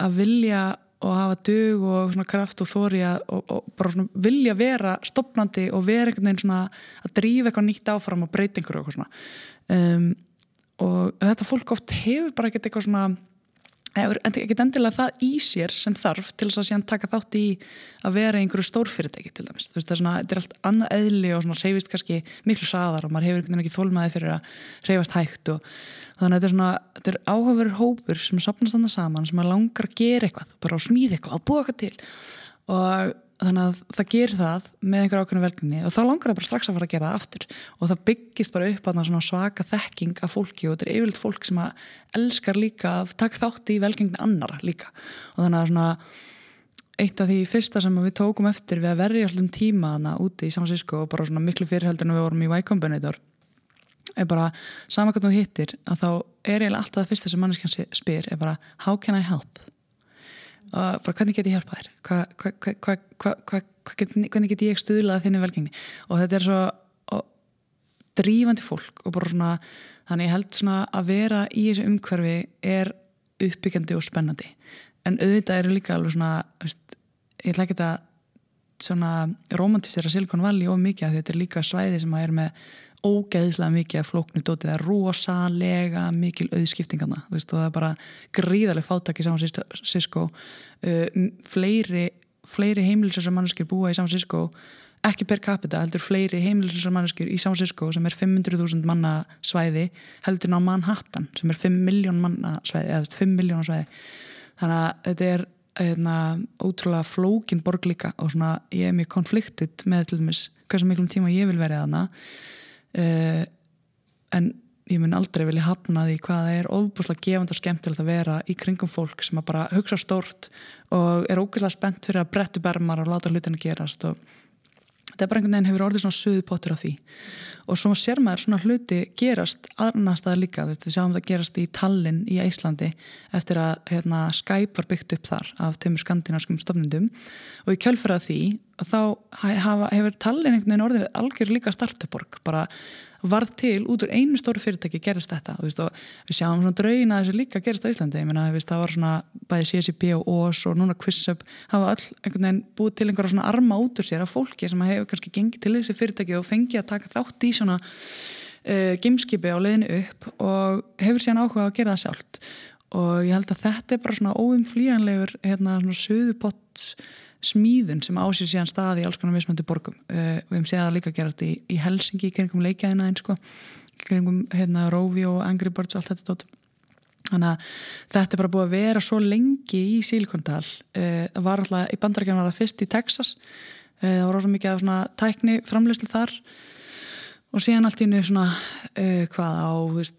að vilja og hafa dög og svona kraft og þóri og, og bara svona vilja vera stopnandi og vera einhvern veginn svona að drífa eitthvað nýtt áfram og breyta einhverju og eitthvað svona. Um, og þetta fólk oft hefur bara ekkert eitthvað svona ekkert endilega það í sér sem þarf til þess að síðan taka þátt í að vera einhverju stórfyrirtæki til dæmis. Veist, það er, svona, er allt annað eðli og svona reyfist kannski miklu saðar og maður hefur einhvern veginn ekki þólmaði fyrir að reyfast hægt og þannig að þetta er svona þetta er áhugaverður hópur sem sapnast annað saman sem er langar að gera eitthvað bara að smíða eitthvað, að búa eitthvað til. Og þannig að það gerir það með einhver ákveðinu velgninni og þá langar það bara strax að fara að gera það aftur. Og það byggist bara upp að svaka þekking af fólki og þetta er yfirleitt fólk sem að elskar líka að taka þátti í velgengni annara líka. Og þannig að svona eitt af því fyrsta sem við tókum eftir við að verja allum tíma þarna úti í San Francisco og bara svona miklu fyrirheldur en við vorum í Y Combinator er bara saman hvernig þú hittir að þá er eiginlega alltaf það fyrsta sem manneskjan spyr er bara how can I help og bara hvernig get ég hjálpa þér? Hva, hva, hva, hvernig get ég stuðlað þinni velgengni? Og þetta er svo og, drífandi fólk og bara svona þannig ég held svona að vera í þessu umhverfi er uppbyggjandi og spennandi. En auðvitað eru líka alveg svona veist, ég ætla ekki að svona romantísera Silicon Valley og mikið að þetta er líka svæði sem að er með ógeðislega mikið að flóknu dótið það er rosalega mikil auðskiptingana þú veist og það er bara gríðarlega fátaki saman Sisko uh, fleiri fleiri heimilisar manneskir búa í San Francisco ekki per capita, heldur fleiri heimilisar manneskir í San Francisco sem er 500.000 manna svæði, heldur ná Manhattan sem er 5 miljón manna svæði eða 5 miljónar svæði. Þannig að þetta er hérna, ótrúlega flókin borg líka og svona ég er mjög konfliktið með til dæmis hversu miklum tíma ég vil verið aðna uh, en ég mun aldrei vilja hafna því hvað það er ofbúslega gefand og skemmtilegt að vera í kringum fólk sem bara hugsa stórt og er ógeðslega spennt fyrir að brettu bermar og láta hlutin að gerast og þetta er bara einhvern veginn hefur orðið svona suðu pottur á því. Og svo sér maður svona hluti gerast annar staðar líka, við sjáum það gerast í Tallinn í Íslandi eftir að hérna, Skype var byggt upp þar af tömur skandinarskum stofnundum og í kjölfærað því þá hefur Tallinn einhvern veginn orðið algjör líka startuborg bara varð til út úr einu stóru fyrirtæki gerist þetta og, og við sjáum svona draugina þessu líka gerist á Íslandi. Ég meina það var svona bæði CSIP og OS og núna QuizUp hafa all einhvern veginn búið til einhverja svona arma út úr sér af fólki sem hefur kannski gengið til þessu fyrirtæki og fengið að taka þátt í svona uh, gimskipi á leiðinu upp og hefur síðan áhuga að gera það sjálft. Og ég held að þetta er bara svona óumflíjanlegur hérna svona söðupott smíðun sem ásýr síðan staði í alls konar mismöndu borgum. Uh, við hefum séð að líka gerast í, í Helsingi, kringum leikjæðina eins sko, kringum hérna Rovi og Angry Birds allt þetta tótt. Þannig að þetta er bara búið að vera svo lengi í Silikondal. Uh, það var alltaf, í bandarækjana var það fyrst í Texas. Uh, það var ósað mikið af svona tækni framleyslu þar og síðan allt í nýju svona uh, hvað á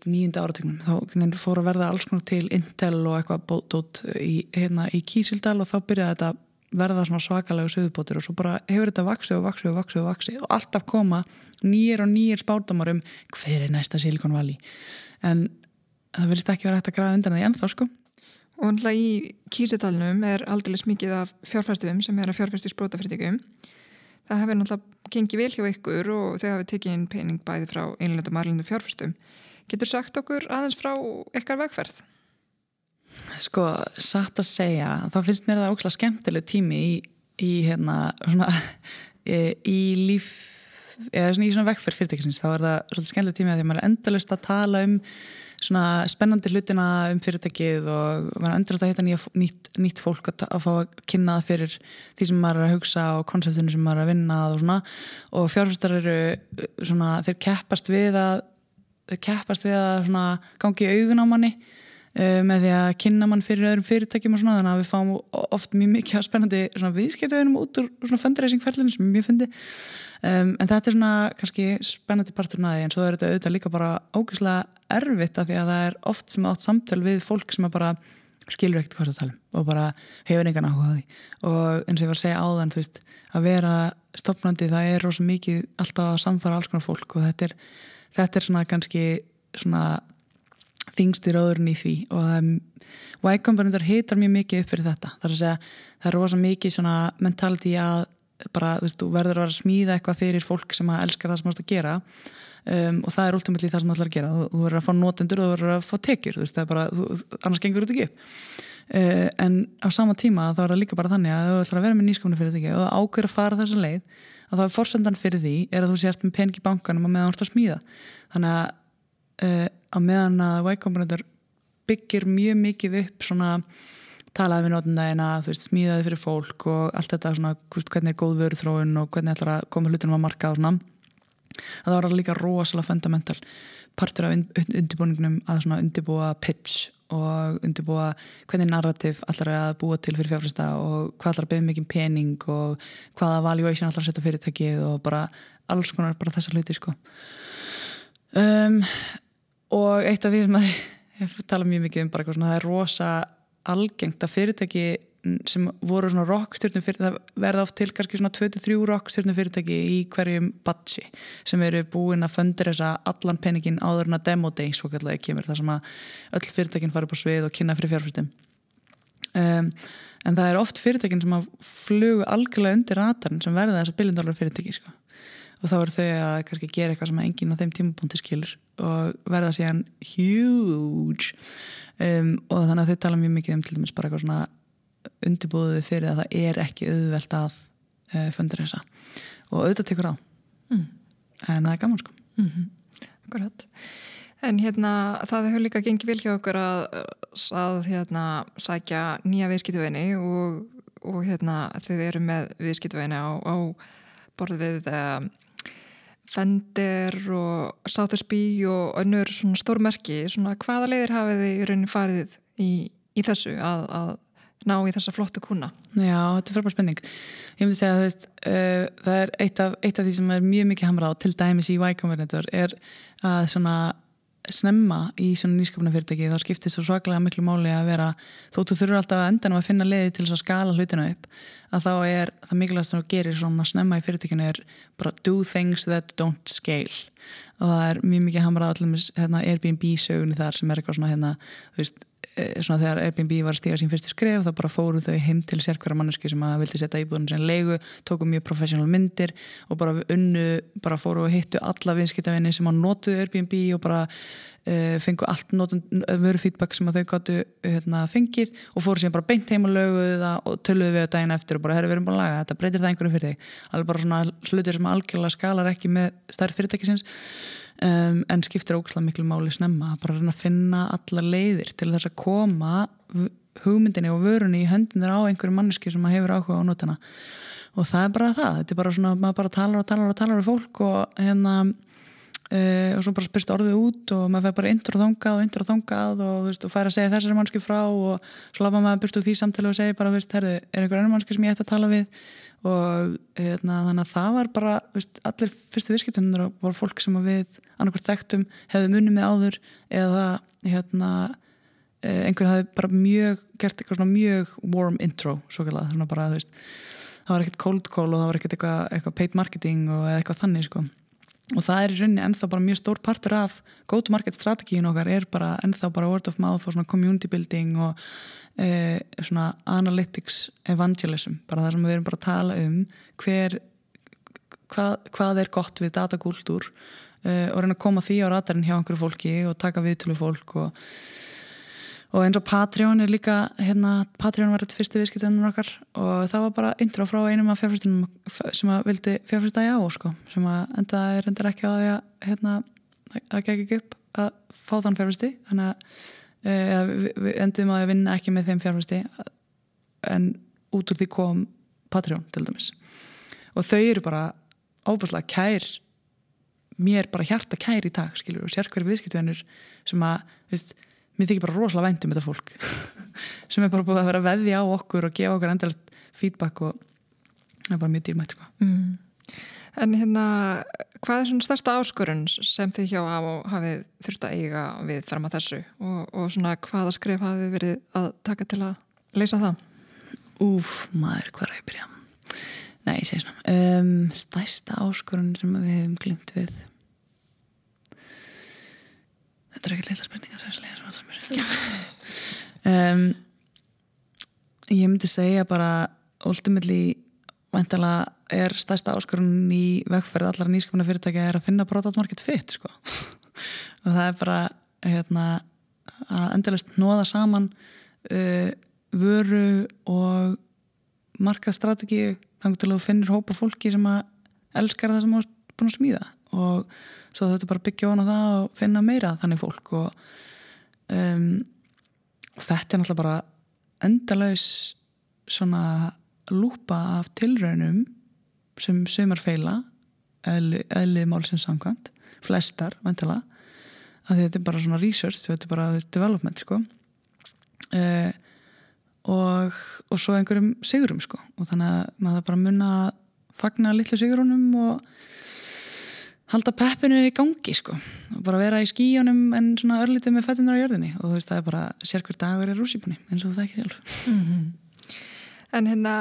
nýjunda áratögnum þá fór að verða alls konar til Intel og eitthvað bótt í, hérna, í Kísildal og þá byrjaði þetta verða svona svakalegu söðubótur og svo bara hefur þetta vaksið og vaksið og vaksið og vaksið og alltaf koma nýjir og nýjir spárdamar um hver er næsta Silicon Valley. En það vilist ekki vera hægt að grafa undan það í ennþá sko. Og alltaf í kýrsetalunum er aldrei smikið af fjárfæstum sem er að fjárfæsti sprótafyrirtíkum það hefur náttúrulega gengið vel hjá ykkur og þau hafi tekið inn pening bæði frá einlendum og erlendum fjárfæstum Getur sagt okkur aðeins frá ykkar vegferð? Sko, satt að segja, þá finnst mér það ókslega skemmtileg tími í, í hérna, svona, í líf, eða svona í svona vekkferð fyrirtækisins, þá er það svolítið skemmtileg tími að því að maður er endalust að tala um svona spennandi hlutina um fyrirtækið og maður er endalust að hitta nýtt, nýtt, nýtt fólk að, að fá að kynna það fyrir því sem maður er að hugsa og konseptinu sem maður er að vinna og svona. Og fjárfæstar eru svona, þeir keppast við að þeir keppast við að svona gangi augun á manni með því að kynna mann fyrir öðrum fyrirtækjum og svona þannig að við fáum oft mjög mikið spennandi viðskiptaðinum út úr svona fundraising-ferlinu sem mjög fyndi um, en þetta er svona kannski spennandi partur næði en svo er þetta auðvitað líka bara ógeðslega erfitt af því að það er oft sem átt samtöl við fólk sem er bara skilur ekkert hvað það tala um og bara hefur engan áhuga á því. Og eins og ég var að segja áðan þú veist, að vera stopnandi það er rosa mikið alltaf að samfara alls konar fólk og þetta er, þetta er svona kannski svona þingst í ráðurinn í því og Y-komponentur hitar mjög mikið upp fyrir þetta. Það er að segja, það er rosa mikið mentality að bara, þú veist, þú verður að vera að smíða eitthvað fyrir fólk sem að elskar það sem þú ert að gera um, og það er ultimately það sem þú ætlar að gera. Þú, þú verður að fá notendur og þú verður að fá tekjur þú veist, bara, þú, annars gengur þetta ekki upp. Uh, en á sama tíma þá er það líka bara þannig að þú ætlar að vera með nýskomni fyrir þetta og það ákveður að fara þessa leið að það er fórsendan fyrir því er að þú sért með pening í bankanum og meðan þú ert að smíða. Þannig að uh, á meðan að Y-komponentur byggir mjög mikið upp svona talaði við nótundagina, smíðaði fyrir fólk og allt þetta svona, hvernig er góð vöru þróun og hvernig ætlar að koma hlutunum að marka og svona. Að það var líka rosalega fundamental partur af undirbúningnum að svona undirbúa pitch og undirbúa hvernig narrativ allar að búa til fyrir fjárfæsta og hvað allar að beða mikið pening og hvaða valuation allar að setja fyrirtækið og bara alls konar bara þessa hluti sko. Um, og eitt af því sem að tala mjög mikið um bara eitthvað svona það er rosa algengt að fyrirtæki sem voru svona rockstjórnum fyrirtæki það verða oft til kannski svona 23 rockstjórnum fyrirtæki í hverjum batchi sem eru búin að fundir þessa allan peningin áður en að demo day svo kallega mér þar sem að öll fyrirtækin fara upp á svið og kynna fyrir fjárfæstum um, en það er oft fyrirtækin sem að flugu algjörlega undir ratarn sem verða þessa biljondólar fyrirtæki sko og þá eru þau að kannski gera eitthvað sem enginn á þeim tímapunkti skilur og verða síðan huge. Um, og þannig að þau tala mjög mikið um til dæmis bara eitthvað svona undirbúðuði fyrir að það er ekki auðvelt að uh, fundur þessa og auðvitað tekur á. Mm. en það er gaman sko. Mm -hmm. Akkurat. En hérna það hefur líka gengið vil hjá okkur að, að hérna sækja nýja viðskiptuvinni og og hérna þið eru með viðskiptvægina á, á borð við um, Fender og Sothersby og önnur svona stórmerki, svona hvaða leiðir hafið þið í raunin farið í, í þessu að, að ná í þessa flottu kuna? Já, þetta er frábær spenning. Ég myndi segja að veist, uh, það er eitt af, eitt af því sem er mjög mikið hamrað til dæmis í Y Combinator er að svona snemma í svona nýskapna fyrirtæki þá skiptir svo svaklega miklu máli að vera þóttu þurfur alltaf að endanum að finna leiði til að skala hlutina upp að þá er það mikilvægast að þú gerir svona snemma í fyrirtækinu er bara do things that don't scale. Og það er mjög mikið hamrað allir hérna, Airbnb sögunni þar sem er eitthvað svona hérna, þú veist svona þegar Airbnb var að stíga sín fyrstu skref þá bara fóru þau heim til sérkværa manneski sem að vildi setja íbúðinu sem leigu tóku mjög professional myndir og bara unnu, bara fóru og hittu alla vinskitafinni sem að notuðu Airbnb og bara uh, fengu allt veru feedback sem að þau gáttu hérna, fengið og fóru síðan bara beint heim og löguðu það og töluðu við á daginn eftir og bara herru við erum bara að laga þetta, breytir það einhverju fyrir þig? Alveg bara svona slutir sem algjörlega skalar ekki með stærð fyrirtækisins um, en skiptir ógslag miklu máli snemma bara að finna alla leiðir til þess að koma hugmyndinni og vörunni í höndinir á einhverju manneski sem hefur áhuga á notana. Og það er bara það, þetta er bara svona maður bara talar og talar og talar við fólk og hérna Uh, og svo bara spyrst orðið út og maður fær bara intur og þongað og intur og þongað og, og fær að segja þessari mannski frá og svo lafa maður byrst úr því samtali og segja bara, veist, herðu, er einhver annar mannski sem ég ætti að tala við? Og hérna, þannig að það var bara veist, allir fyrstu visskiptunir og voru fólk sem við annarkvært þekktum hefðu munið með áður eða hérna, uh, einhver hefði bara mjög gert eitthvað svona mjög warm intro svo kallað, þannig að bara það var ekkert cold call og það var ekkert eitthvað, eitthvað paid marketing og eitthvað þannig sko. Og það er í rauninni ennþá bara mjög stór partur af go to market strategíun okkar er bara ennþá bara word of mouth og svona community building og e, svona analytics evangelism, bara það sem við erum bara að tala um hver hvað, hvað er gott við datagúltúr e, og reyna að koma því á ratarinn hjá einhverju fólki og taka við til fólk og og eins og Patreon er líka hérna, Patreon var þetta fyrstu viðskiptunum okkar og það var bara intro frá einum af fjárfæstunum sem að vildi fjárfæsta í á sko, sem að enda er endur ekki á því að hérna, að gegja ekki upp að fá þann fjárfæsti þannig að e, við endum að vinna ekki með þeim fjárfæsti en út úr því kom Patreon til dæmis. Og þau eru bara óbúslega kær mér bara hjarta kær í dag skilur og sér hverju viðskiptunir sem að, veist mér þykir bara rosalega vænt um þetta fólk sem er bara búið að vera veðja á okkur og gefa okkur endalast feedback og það er bara mjög dýrmætt sko. mm. En hérna hvað er svona stærsta áskorun sem þið hjá á hafið þurft að eiga við fram að þessu og, og svona hvaða skref hafið verið að taka til að leysa það? Úf, maður, hvað er að ég byrja? Nei, ég segi svona. Um, stærsta áskorun sem við hefum glimt við. Þetta er ekki leila spurningar um, ég myndi segja bara ultimately vantala er stærsta áskorun í vegferð allar nýskapna fyrirtækja er að finna product market fit sko. og það er bara hérna, að endalist nóða saman uh, vöru og markaðstrategi þannig til að þú finnir hópa fólki sem að elskar það sem þú ert búin að smíða. Og svo þetta bara byggja á það og finna meira þannig fólk. Og, um, og þetta er náttúrulega bara endalaus svona lúpa af tilraunum sem sömur feila eðlið málsins samkvæmt flestar, vantala að þetta er bara svona research, þetta er bara development sko. Uh, og, og svo einhverjum sigurum sko. Og þannig að maður bara munna að fagna litlu sigurunum og halda peppinu í gangi sko. Og bara vera í skíjónum en svona örlítið með fettunar á jörðinni. Og þú veist það er bara sérkver dagur er rúsípunni eins og það ekki sjálf. Mm -hmm. En hérna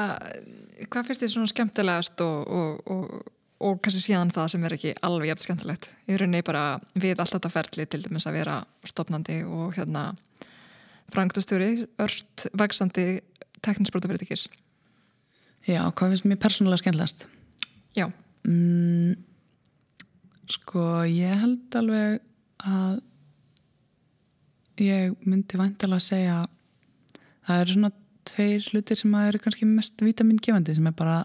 hvað finnst þið svona skemmtilegast og, og, og, og kannski síðan það sem er ekki alveg jægt skemmtilegt? Ég rauni bara við allt þetta ferli til dæmis að vera stopnandi og hérna frangtastjóri ört vaksandi tekninsbrótafyrirtikis Já, hvað finnst mér persónulega skemmtilegast? Já. Mm, Sko ég held alveg að ég myndi vantilega að segja það eru svona tveir hlutir sem að eru kannski mest vitamingefandi sem er bara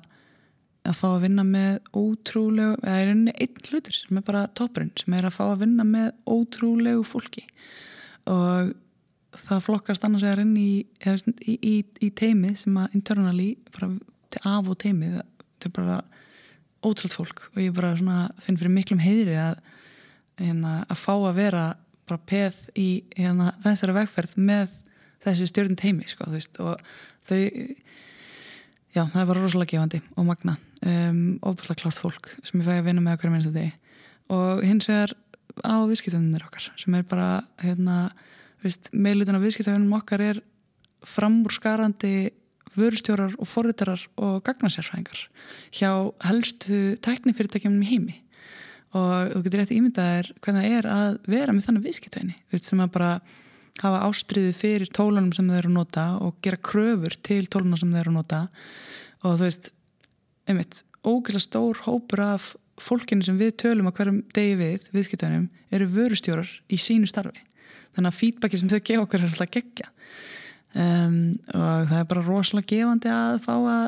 að fá að vinna með ótrúlegu, eða er einni einn hlutir sem er bara toppurinn, sem er að fá að vinna með ótrúlegu fólki. Og það flokkast annars vegar inn í, í, í, í teimi sem að internally bara til af og teimi það, er bara ótrúld fólk og ég bara svona finn fyrir miklum heiðri að, hérna, að fá að vera bara peð í hérna, þessari vegferð með þessu stjórn teimi sko, og þau já, það er bara rosalega gefandi og magna um, óbúslega klárt fólk sem ég fæði að vinna með okkur minnst að degi. Og hins vegar á viðskiptöðunir okkar sem er bara hérna, meðlutin af viðskiptöðunum okkar er framúrskarandi vörustjórar og forritarar og gagnasérfræðingar hjá helstu tæknifyrirtækjum í heimi. Og þú getur rétt ímyndaðir hvernig það er að vera með þannig viðskiptöðinni sem að bara hafa ástriði fyrir tólunum sem þau eru að nota og gera kröfur til tólunum sem þau eru að nota. Og þú veist, einmitt ógeðslega stór hópur af fólkinu sem við tölum að hverjum degi við viðskiptöðinum eru vörustjórar í sínu starfi þannig að feedbacki sem þau gefa okkur er alltaf gegja um, og það er bara rosalega gefandi að fá að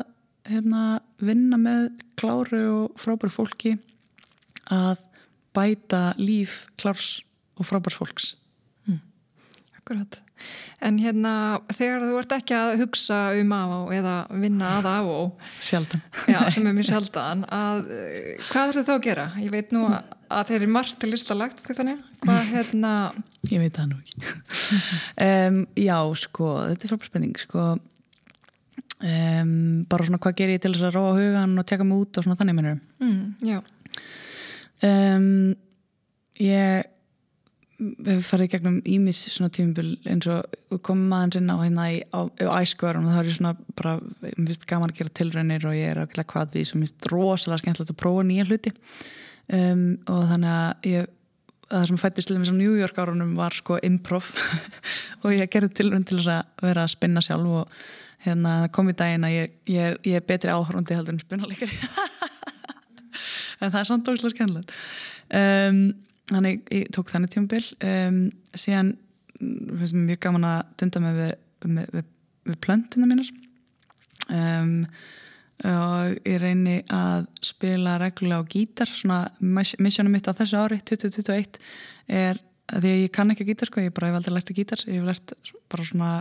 hérna, vinna með kláru og frábæru fólki að bæta líf klárs og frábærs fólks Akkurat. En hérna þegar þú ert ekki að hugsa um af og eða vinna að af og Sjaldan. Já, sem er mjög sjaldan að hvað eru þá að gera? Ég veit nú að, að þeir eru margt til listalagt, Stefania. Hvað hérna Ég veit það nú ekki. um, já, sko, þetta er frábært spenning, sko um, bara svona hvað ger ég til þess að róa hugan og tjekka mig út og svona þannig minnur. mm. Um, ég við farið gegnum ímis svona tímubil eins og komum aðeins inn á hérna í, á, á æskvarum og það er svona bara, mér finnst gaman að gera tilraunir og ég er ákveðlega hvað svo mér finnst rosalega skemmtilegt að prófa nýja hluti um, og þannig að ég það sem fættist til þess að New York árunum var sko improv. Og ég gerði tilraun til þess að vera að spinna sjálf og hérna kom í daginn að ég, ég, er, ég er betri áhörandi heldur en spunnalegari en það er samt óslega skemmtilegt. Um þannig ég tók þannig tjómbil um, síðan mm, finnst mér mjög gaman að dunda með við, með, við, við plöntina mínar. Um, og ég reyni að spila reglulega á gítar. Svona missjónum mitt á þessu ári 2021 er því að ég kann ekki að gítar sko, ég bara hef aldrei lært að gítar. Ég hef lært bara svona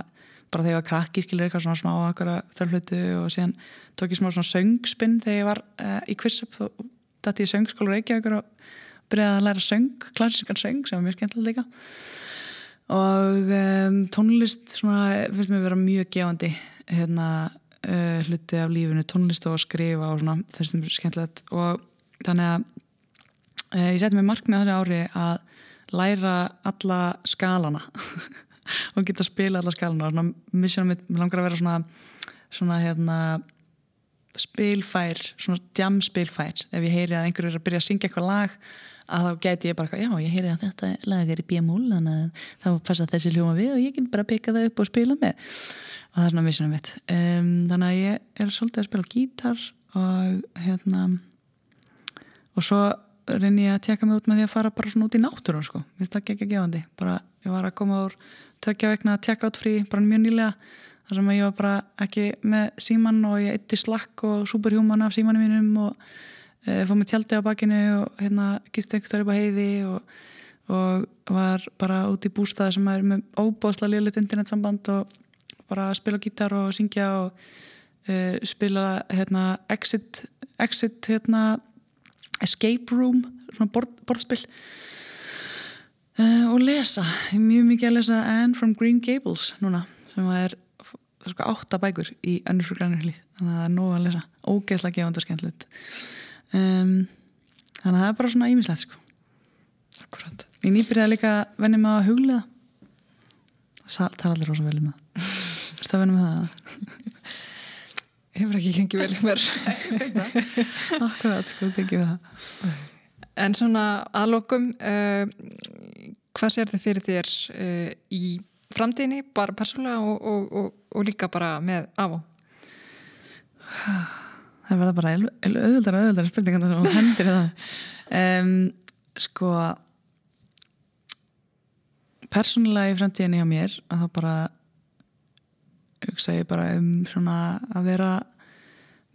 bara þegar ég var krakki skilur eitthvað svona smá akkur að þörflutu og síðan tók ég smá svona söngspinn þegar ég var uh, í Quizzup og dætti ég söngskóla Reykjavíkur og byrjaði að læra söng, klassíkan söng sem var mjög skemmtilega líka. Og um, tónlist svona, finnst mér að vera mjög gefandi hérna, uh, hluti af lífinu tónlist og að skrifa og svona þess að það er skemmtilegt. Og þannig að uh, ég seti mig mark með þessi ári að læra alla skalana og geta að spila alla skalana. Og svona missjónum mitt langar að vera svona svona hérna spilfær, svona jam spilfær. Ef ég heyri að einhverju er að byrja að syngja eitthvað lag að þá gæti ég bara, já ég heyri að þetta lag er í bíamúl þannig að þá passa þessi hljóma við og ég get bara að peka það upp og spila með og það er svona vissunum mitt. Um, þannig að ég er svolítið að spila gítar og hérna og svo reynir ég að tjekka mig út með því að fara bara svona út í náttúrun sko, við það ekki ekki gefandi. Bara ég var að koma úr tökja vegna að tjekka át frí bara mjög nýlega þar sem að ég var bara ekki með síman og ég eitti slakk og superhuman af símanum mínum og e, fóð með tjaldi á bakinu og hérna gisti eitthvað upp á heiði og, og var bara út í bústað sem er með óbóðsla liðlitt internetsamband og bara að spila gítar og syngja og e, spila hérna exit, exit hérna escape room svona borð, borðspill e, og lesa. Mjög mikið að lesa Anne from Green Gables núna sem er sko átta bækur í önnur hlýð þannig að það er nógu að lesa. Ógeðslega gefand og skemmtilegt. Um, þannig að það er bara svona ímislegt sko. Akkurat. Ég nýbyrjaði líka að venni með að huglega það er allir rosa vel um það Þú ert að venni með það. Hefur ekki gengið vel í mér. Akkurat, sko, það tekið það. En svona aðlokum uh, hvað sér þið fyrir þér uh, í framtíðinni, bara persónulega og, og, og, og líka bara með af og Það verða bara auðvöldar og auðvöldar spurningar sem hendir það. Um, Sko persónulega í framtíðinni hjá mér að þá bara hugsa ég bara um svona að vera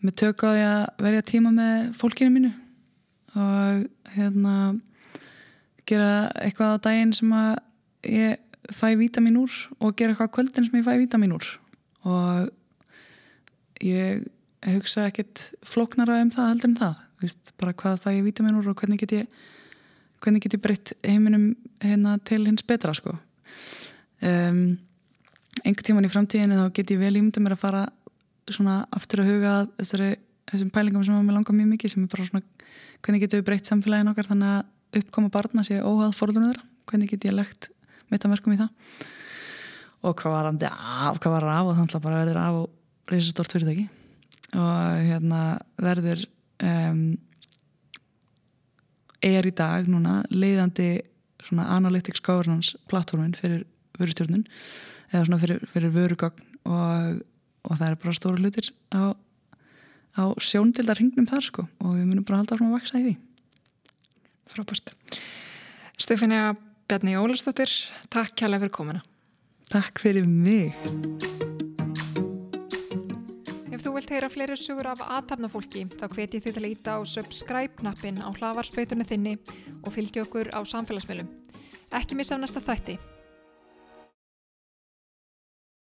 með tök á því að verja tíma með fólkinu mínu og hérna gera eitthvað á daginn sem að ég fæ vítamin úr og gera eitthvað á kvöldin sem ég fæ vítamin úr. Og ég hugsa ekkit flóknara um það heldur en það Vist, bara hvað fæ ég vítamin úr og hvernig get ég hvernig get ég breytt heiminum hérna til hins betra sko. Um, einhver tíman í framtíðinu þá get ég vel ímynda mér að fara svona aftur að huga þessari, þessum pælingum sem að mér langar mjög mikið sem er bara svona hvernig getum við breytt samfélagin okkar þannig að uppkoma barna sé óhað fórlunum þeirra? Hvernig get ég legt mitt að merkum í það? Og hvað var hann af, hvað var hann af og þannig að bara verður af og reysa stort fyrirtæki. Og hérna verður um, er í dag núna leiðandi svona analytics governance plattformin fyrir vörustjórnun eða svona fyrir, fyrir vörugagn og, og það er bara stóru hlutir á, á sjóndildar hringnum þar sko og við munum bara halda frá að vaksa í því Frábært Stefania Bjarni Ólastóttir Takk kjærlega fyrir komina Takk fyrir mig Ef þú vilt heyra fleiri sugur af aðtapnafólki þá hveti þið til að íta á subscribe-knappin á hlavarspöytunni þinni og fylgja okkur á samfélagsmiðlum. Ekki missa af næsta þætti.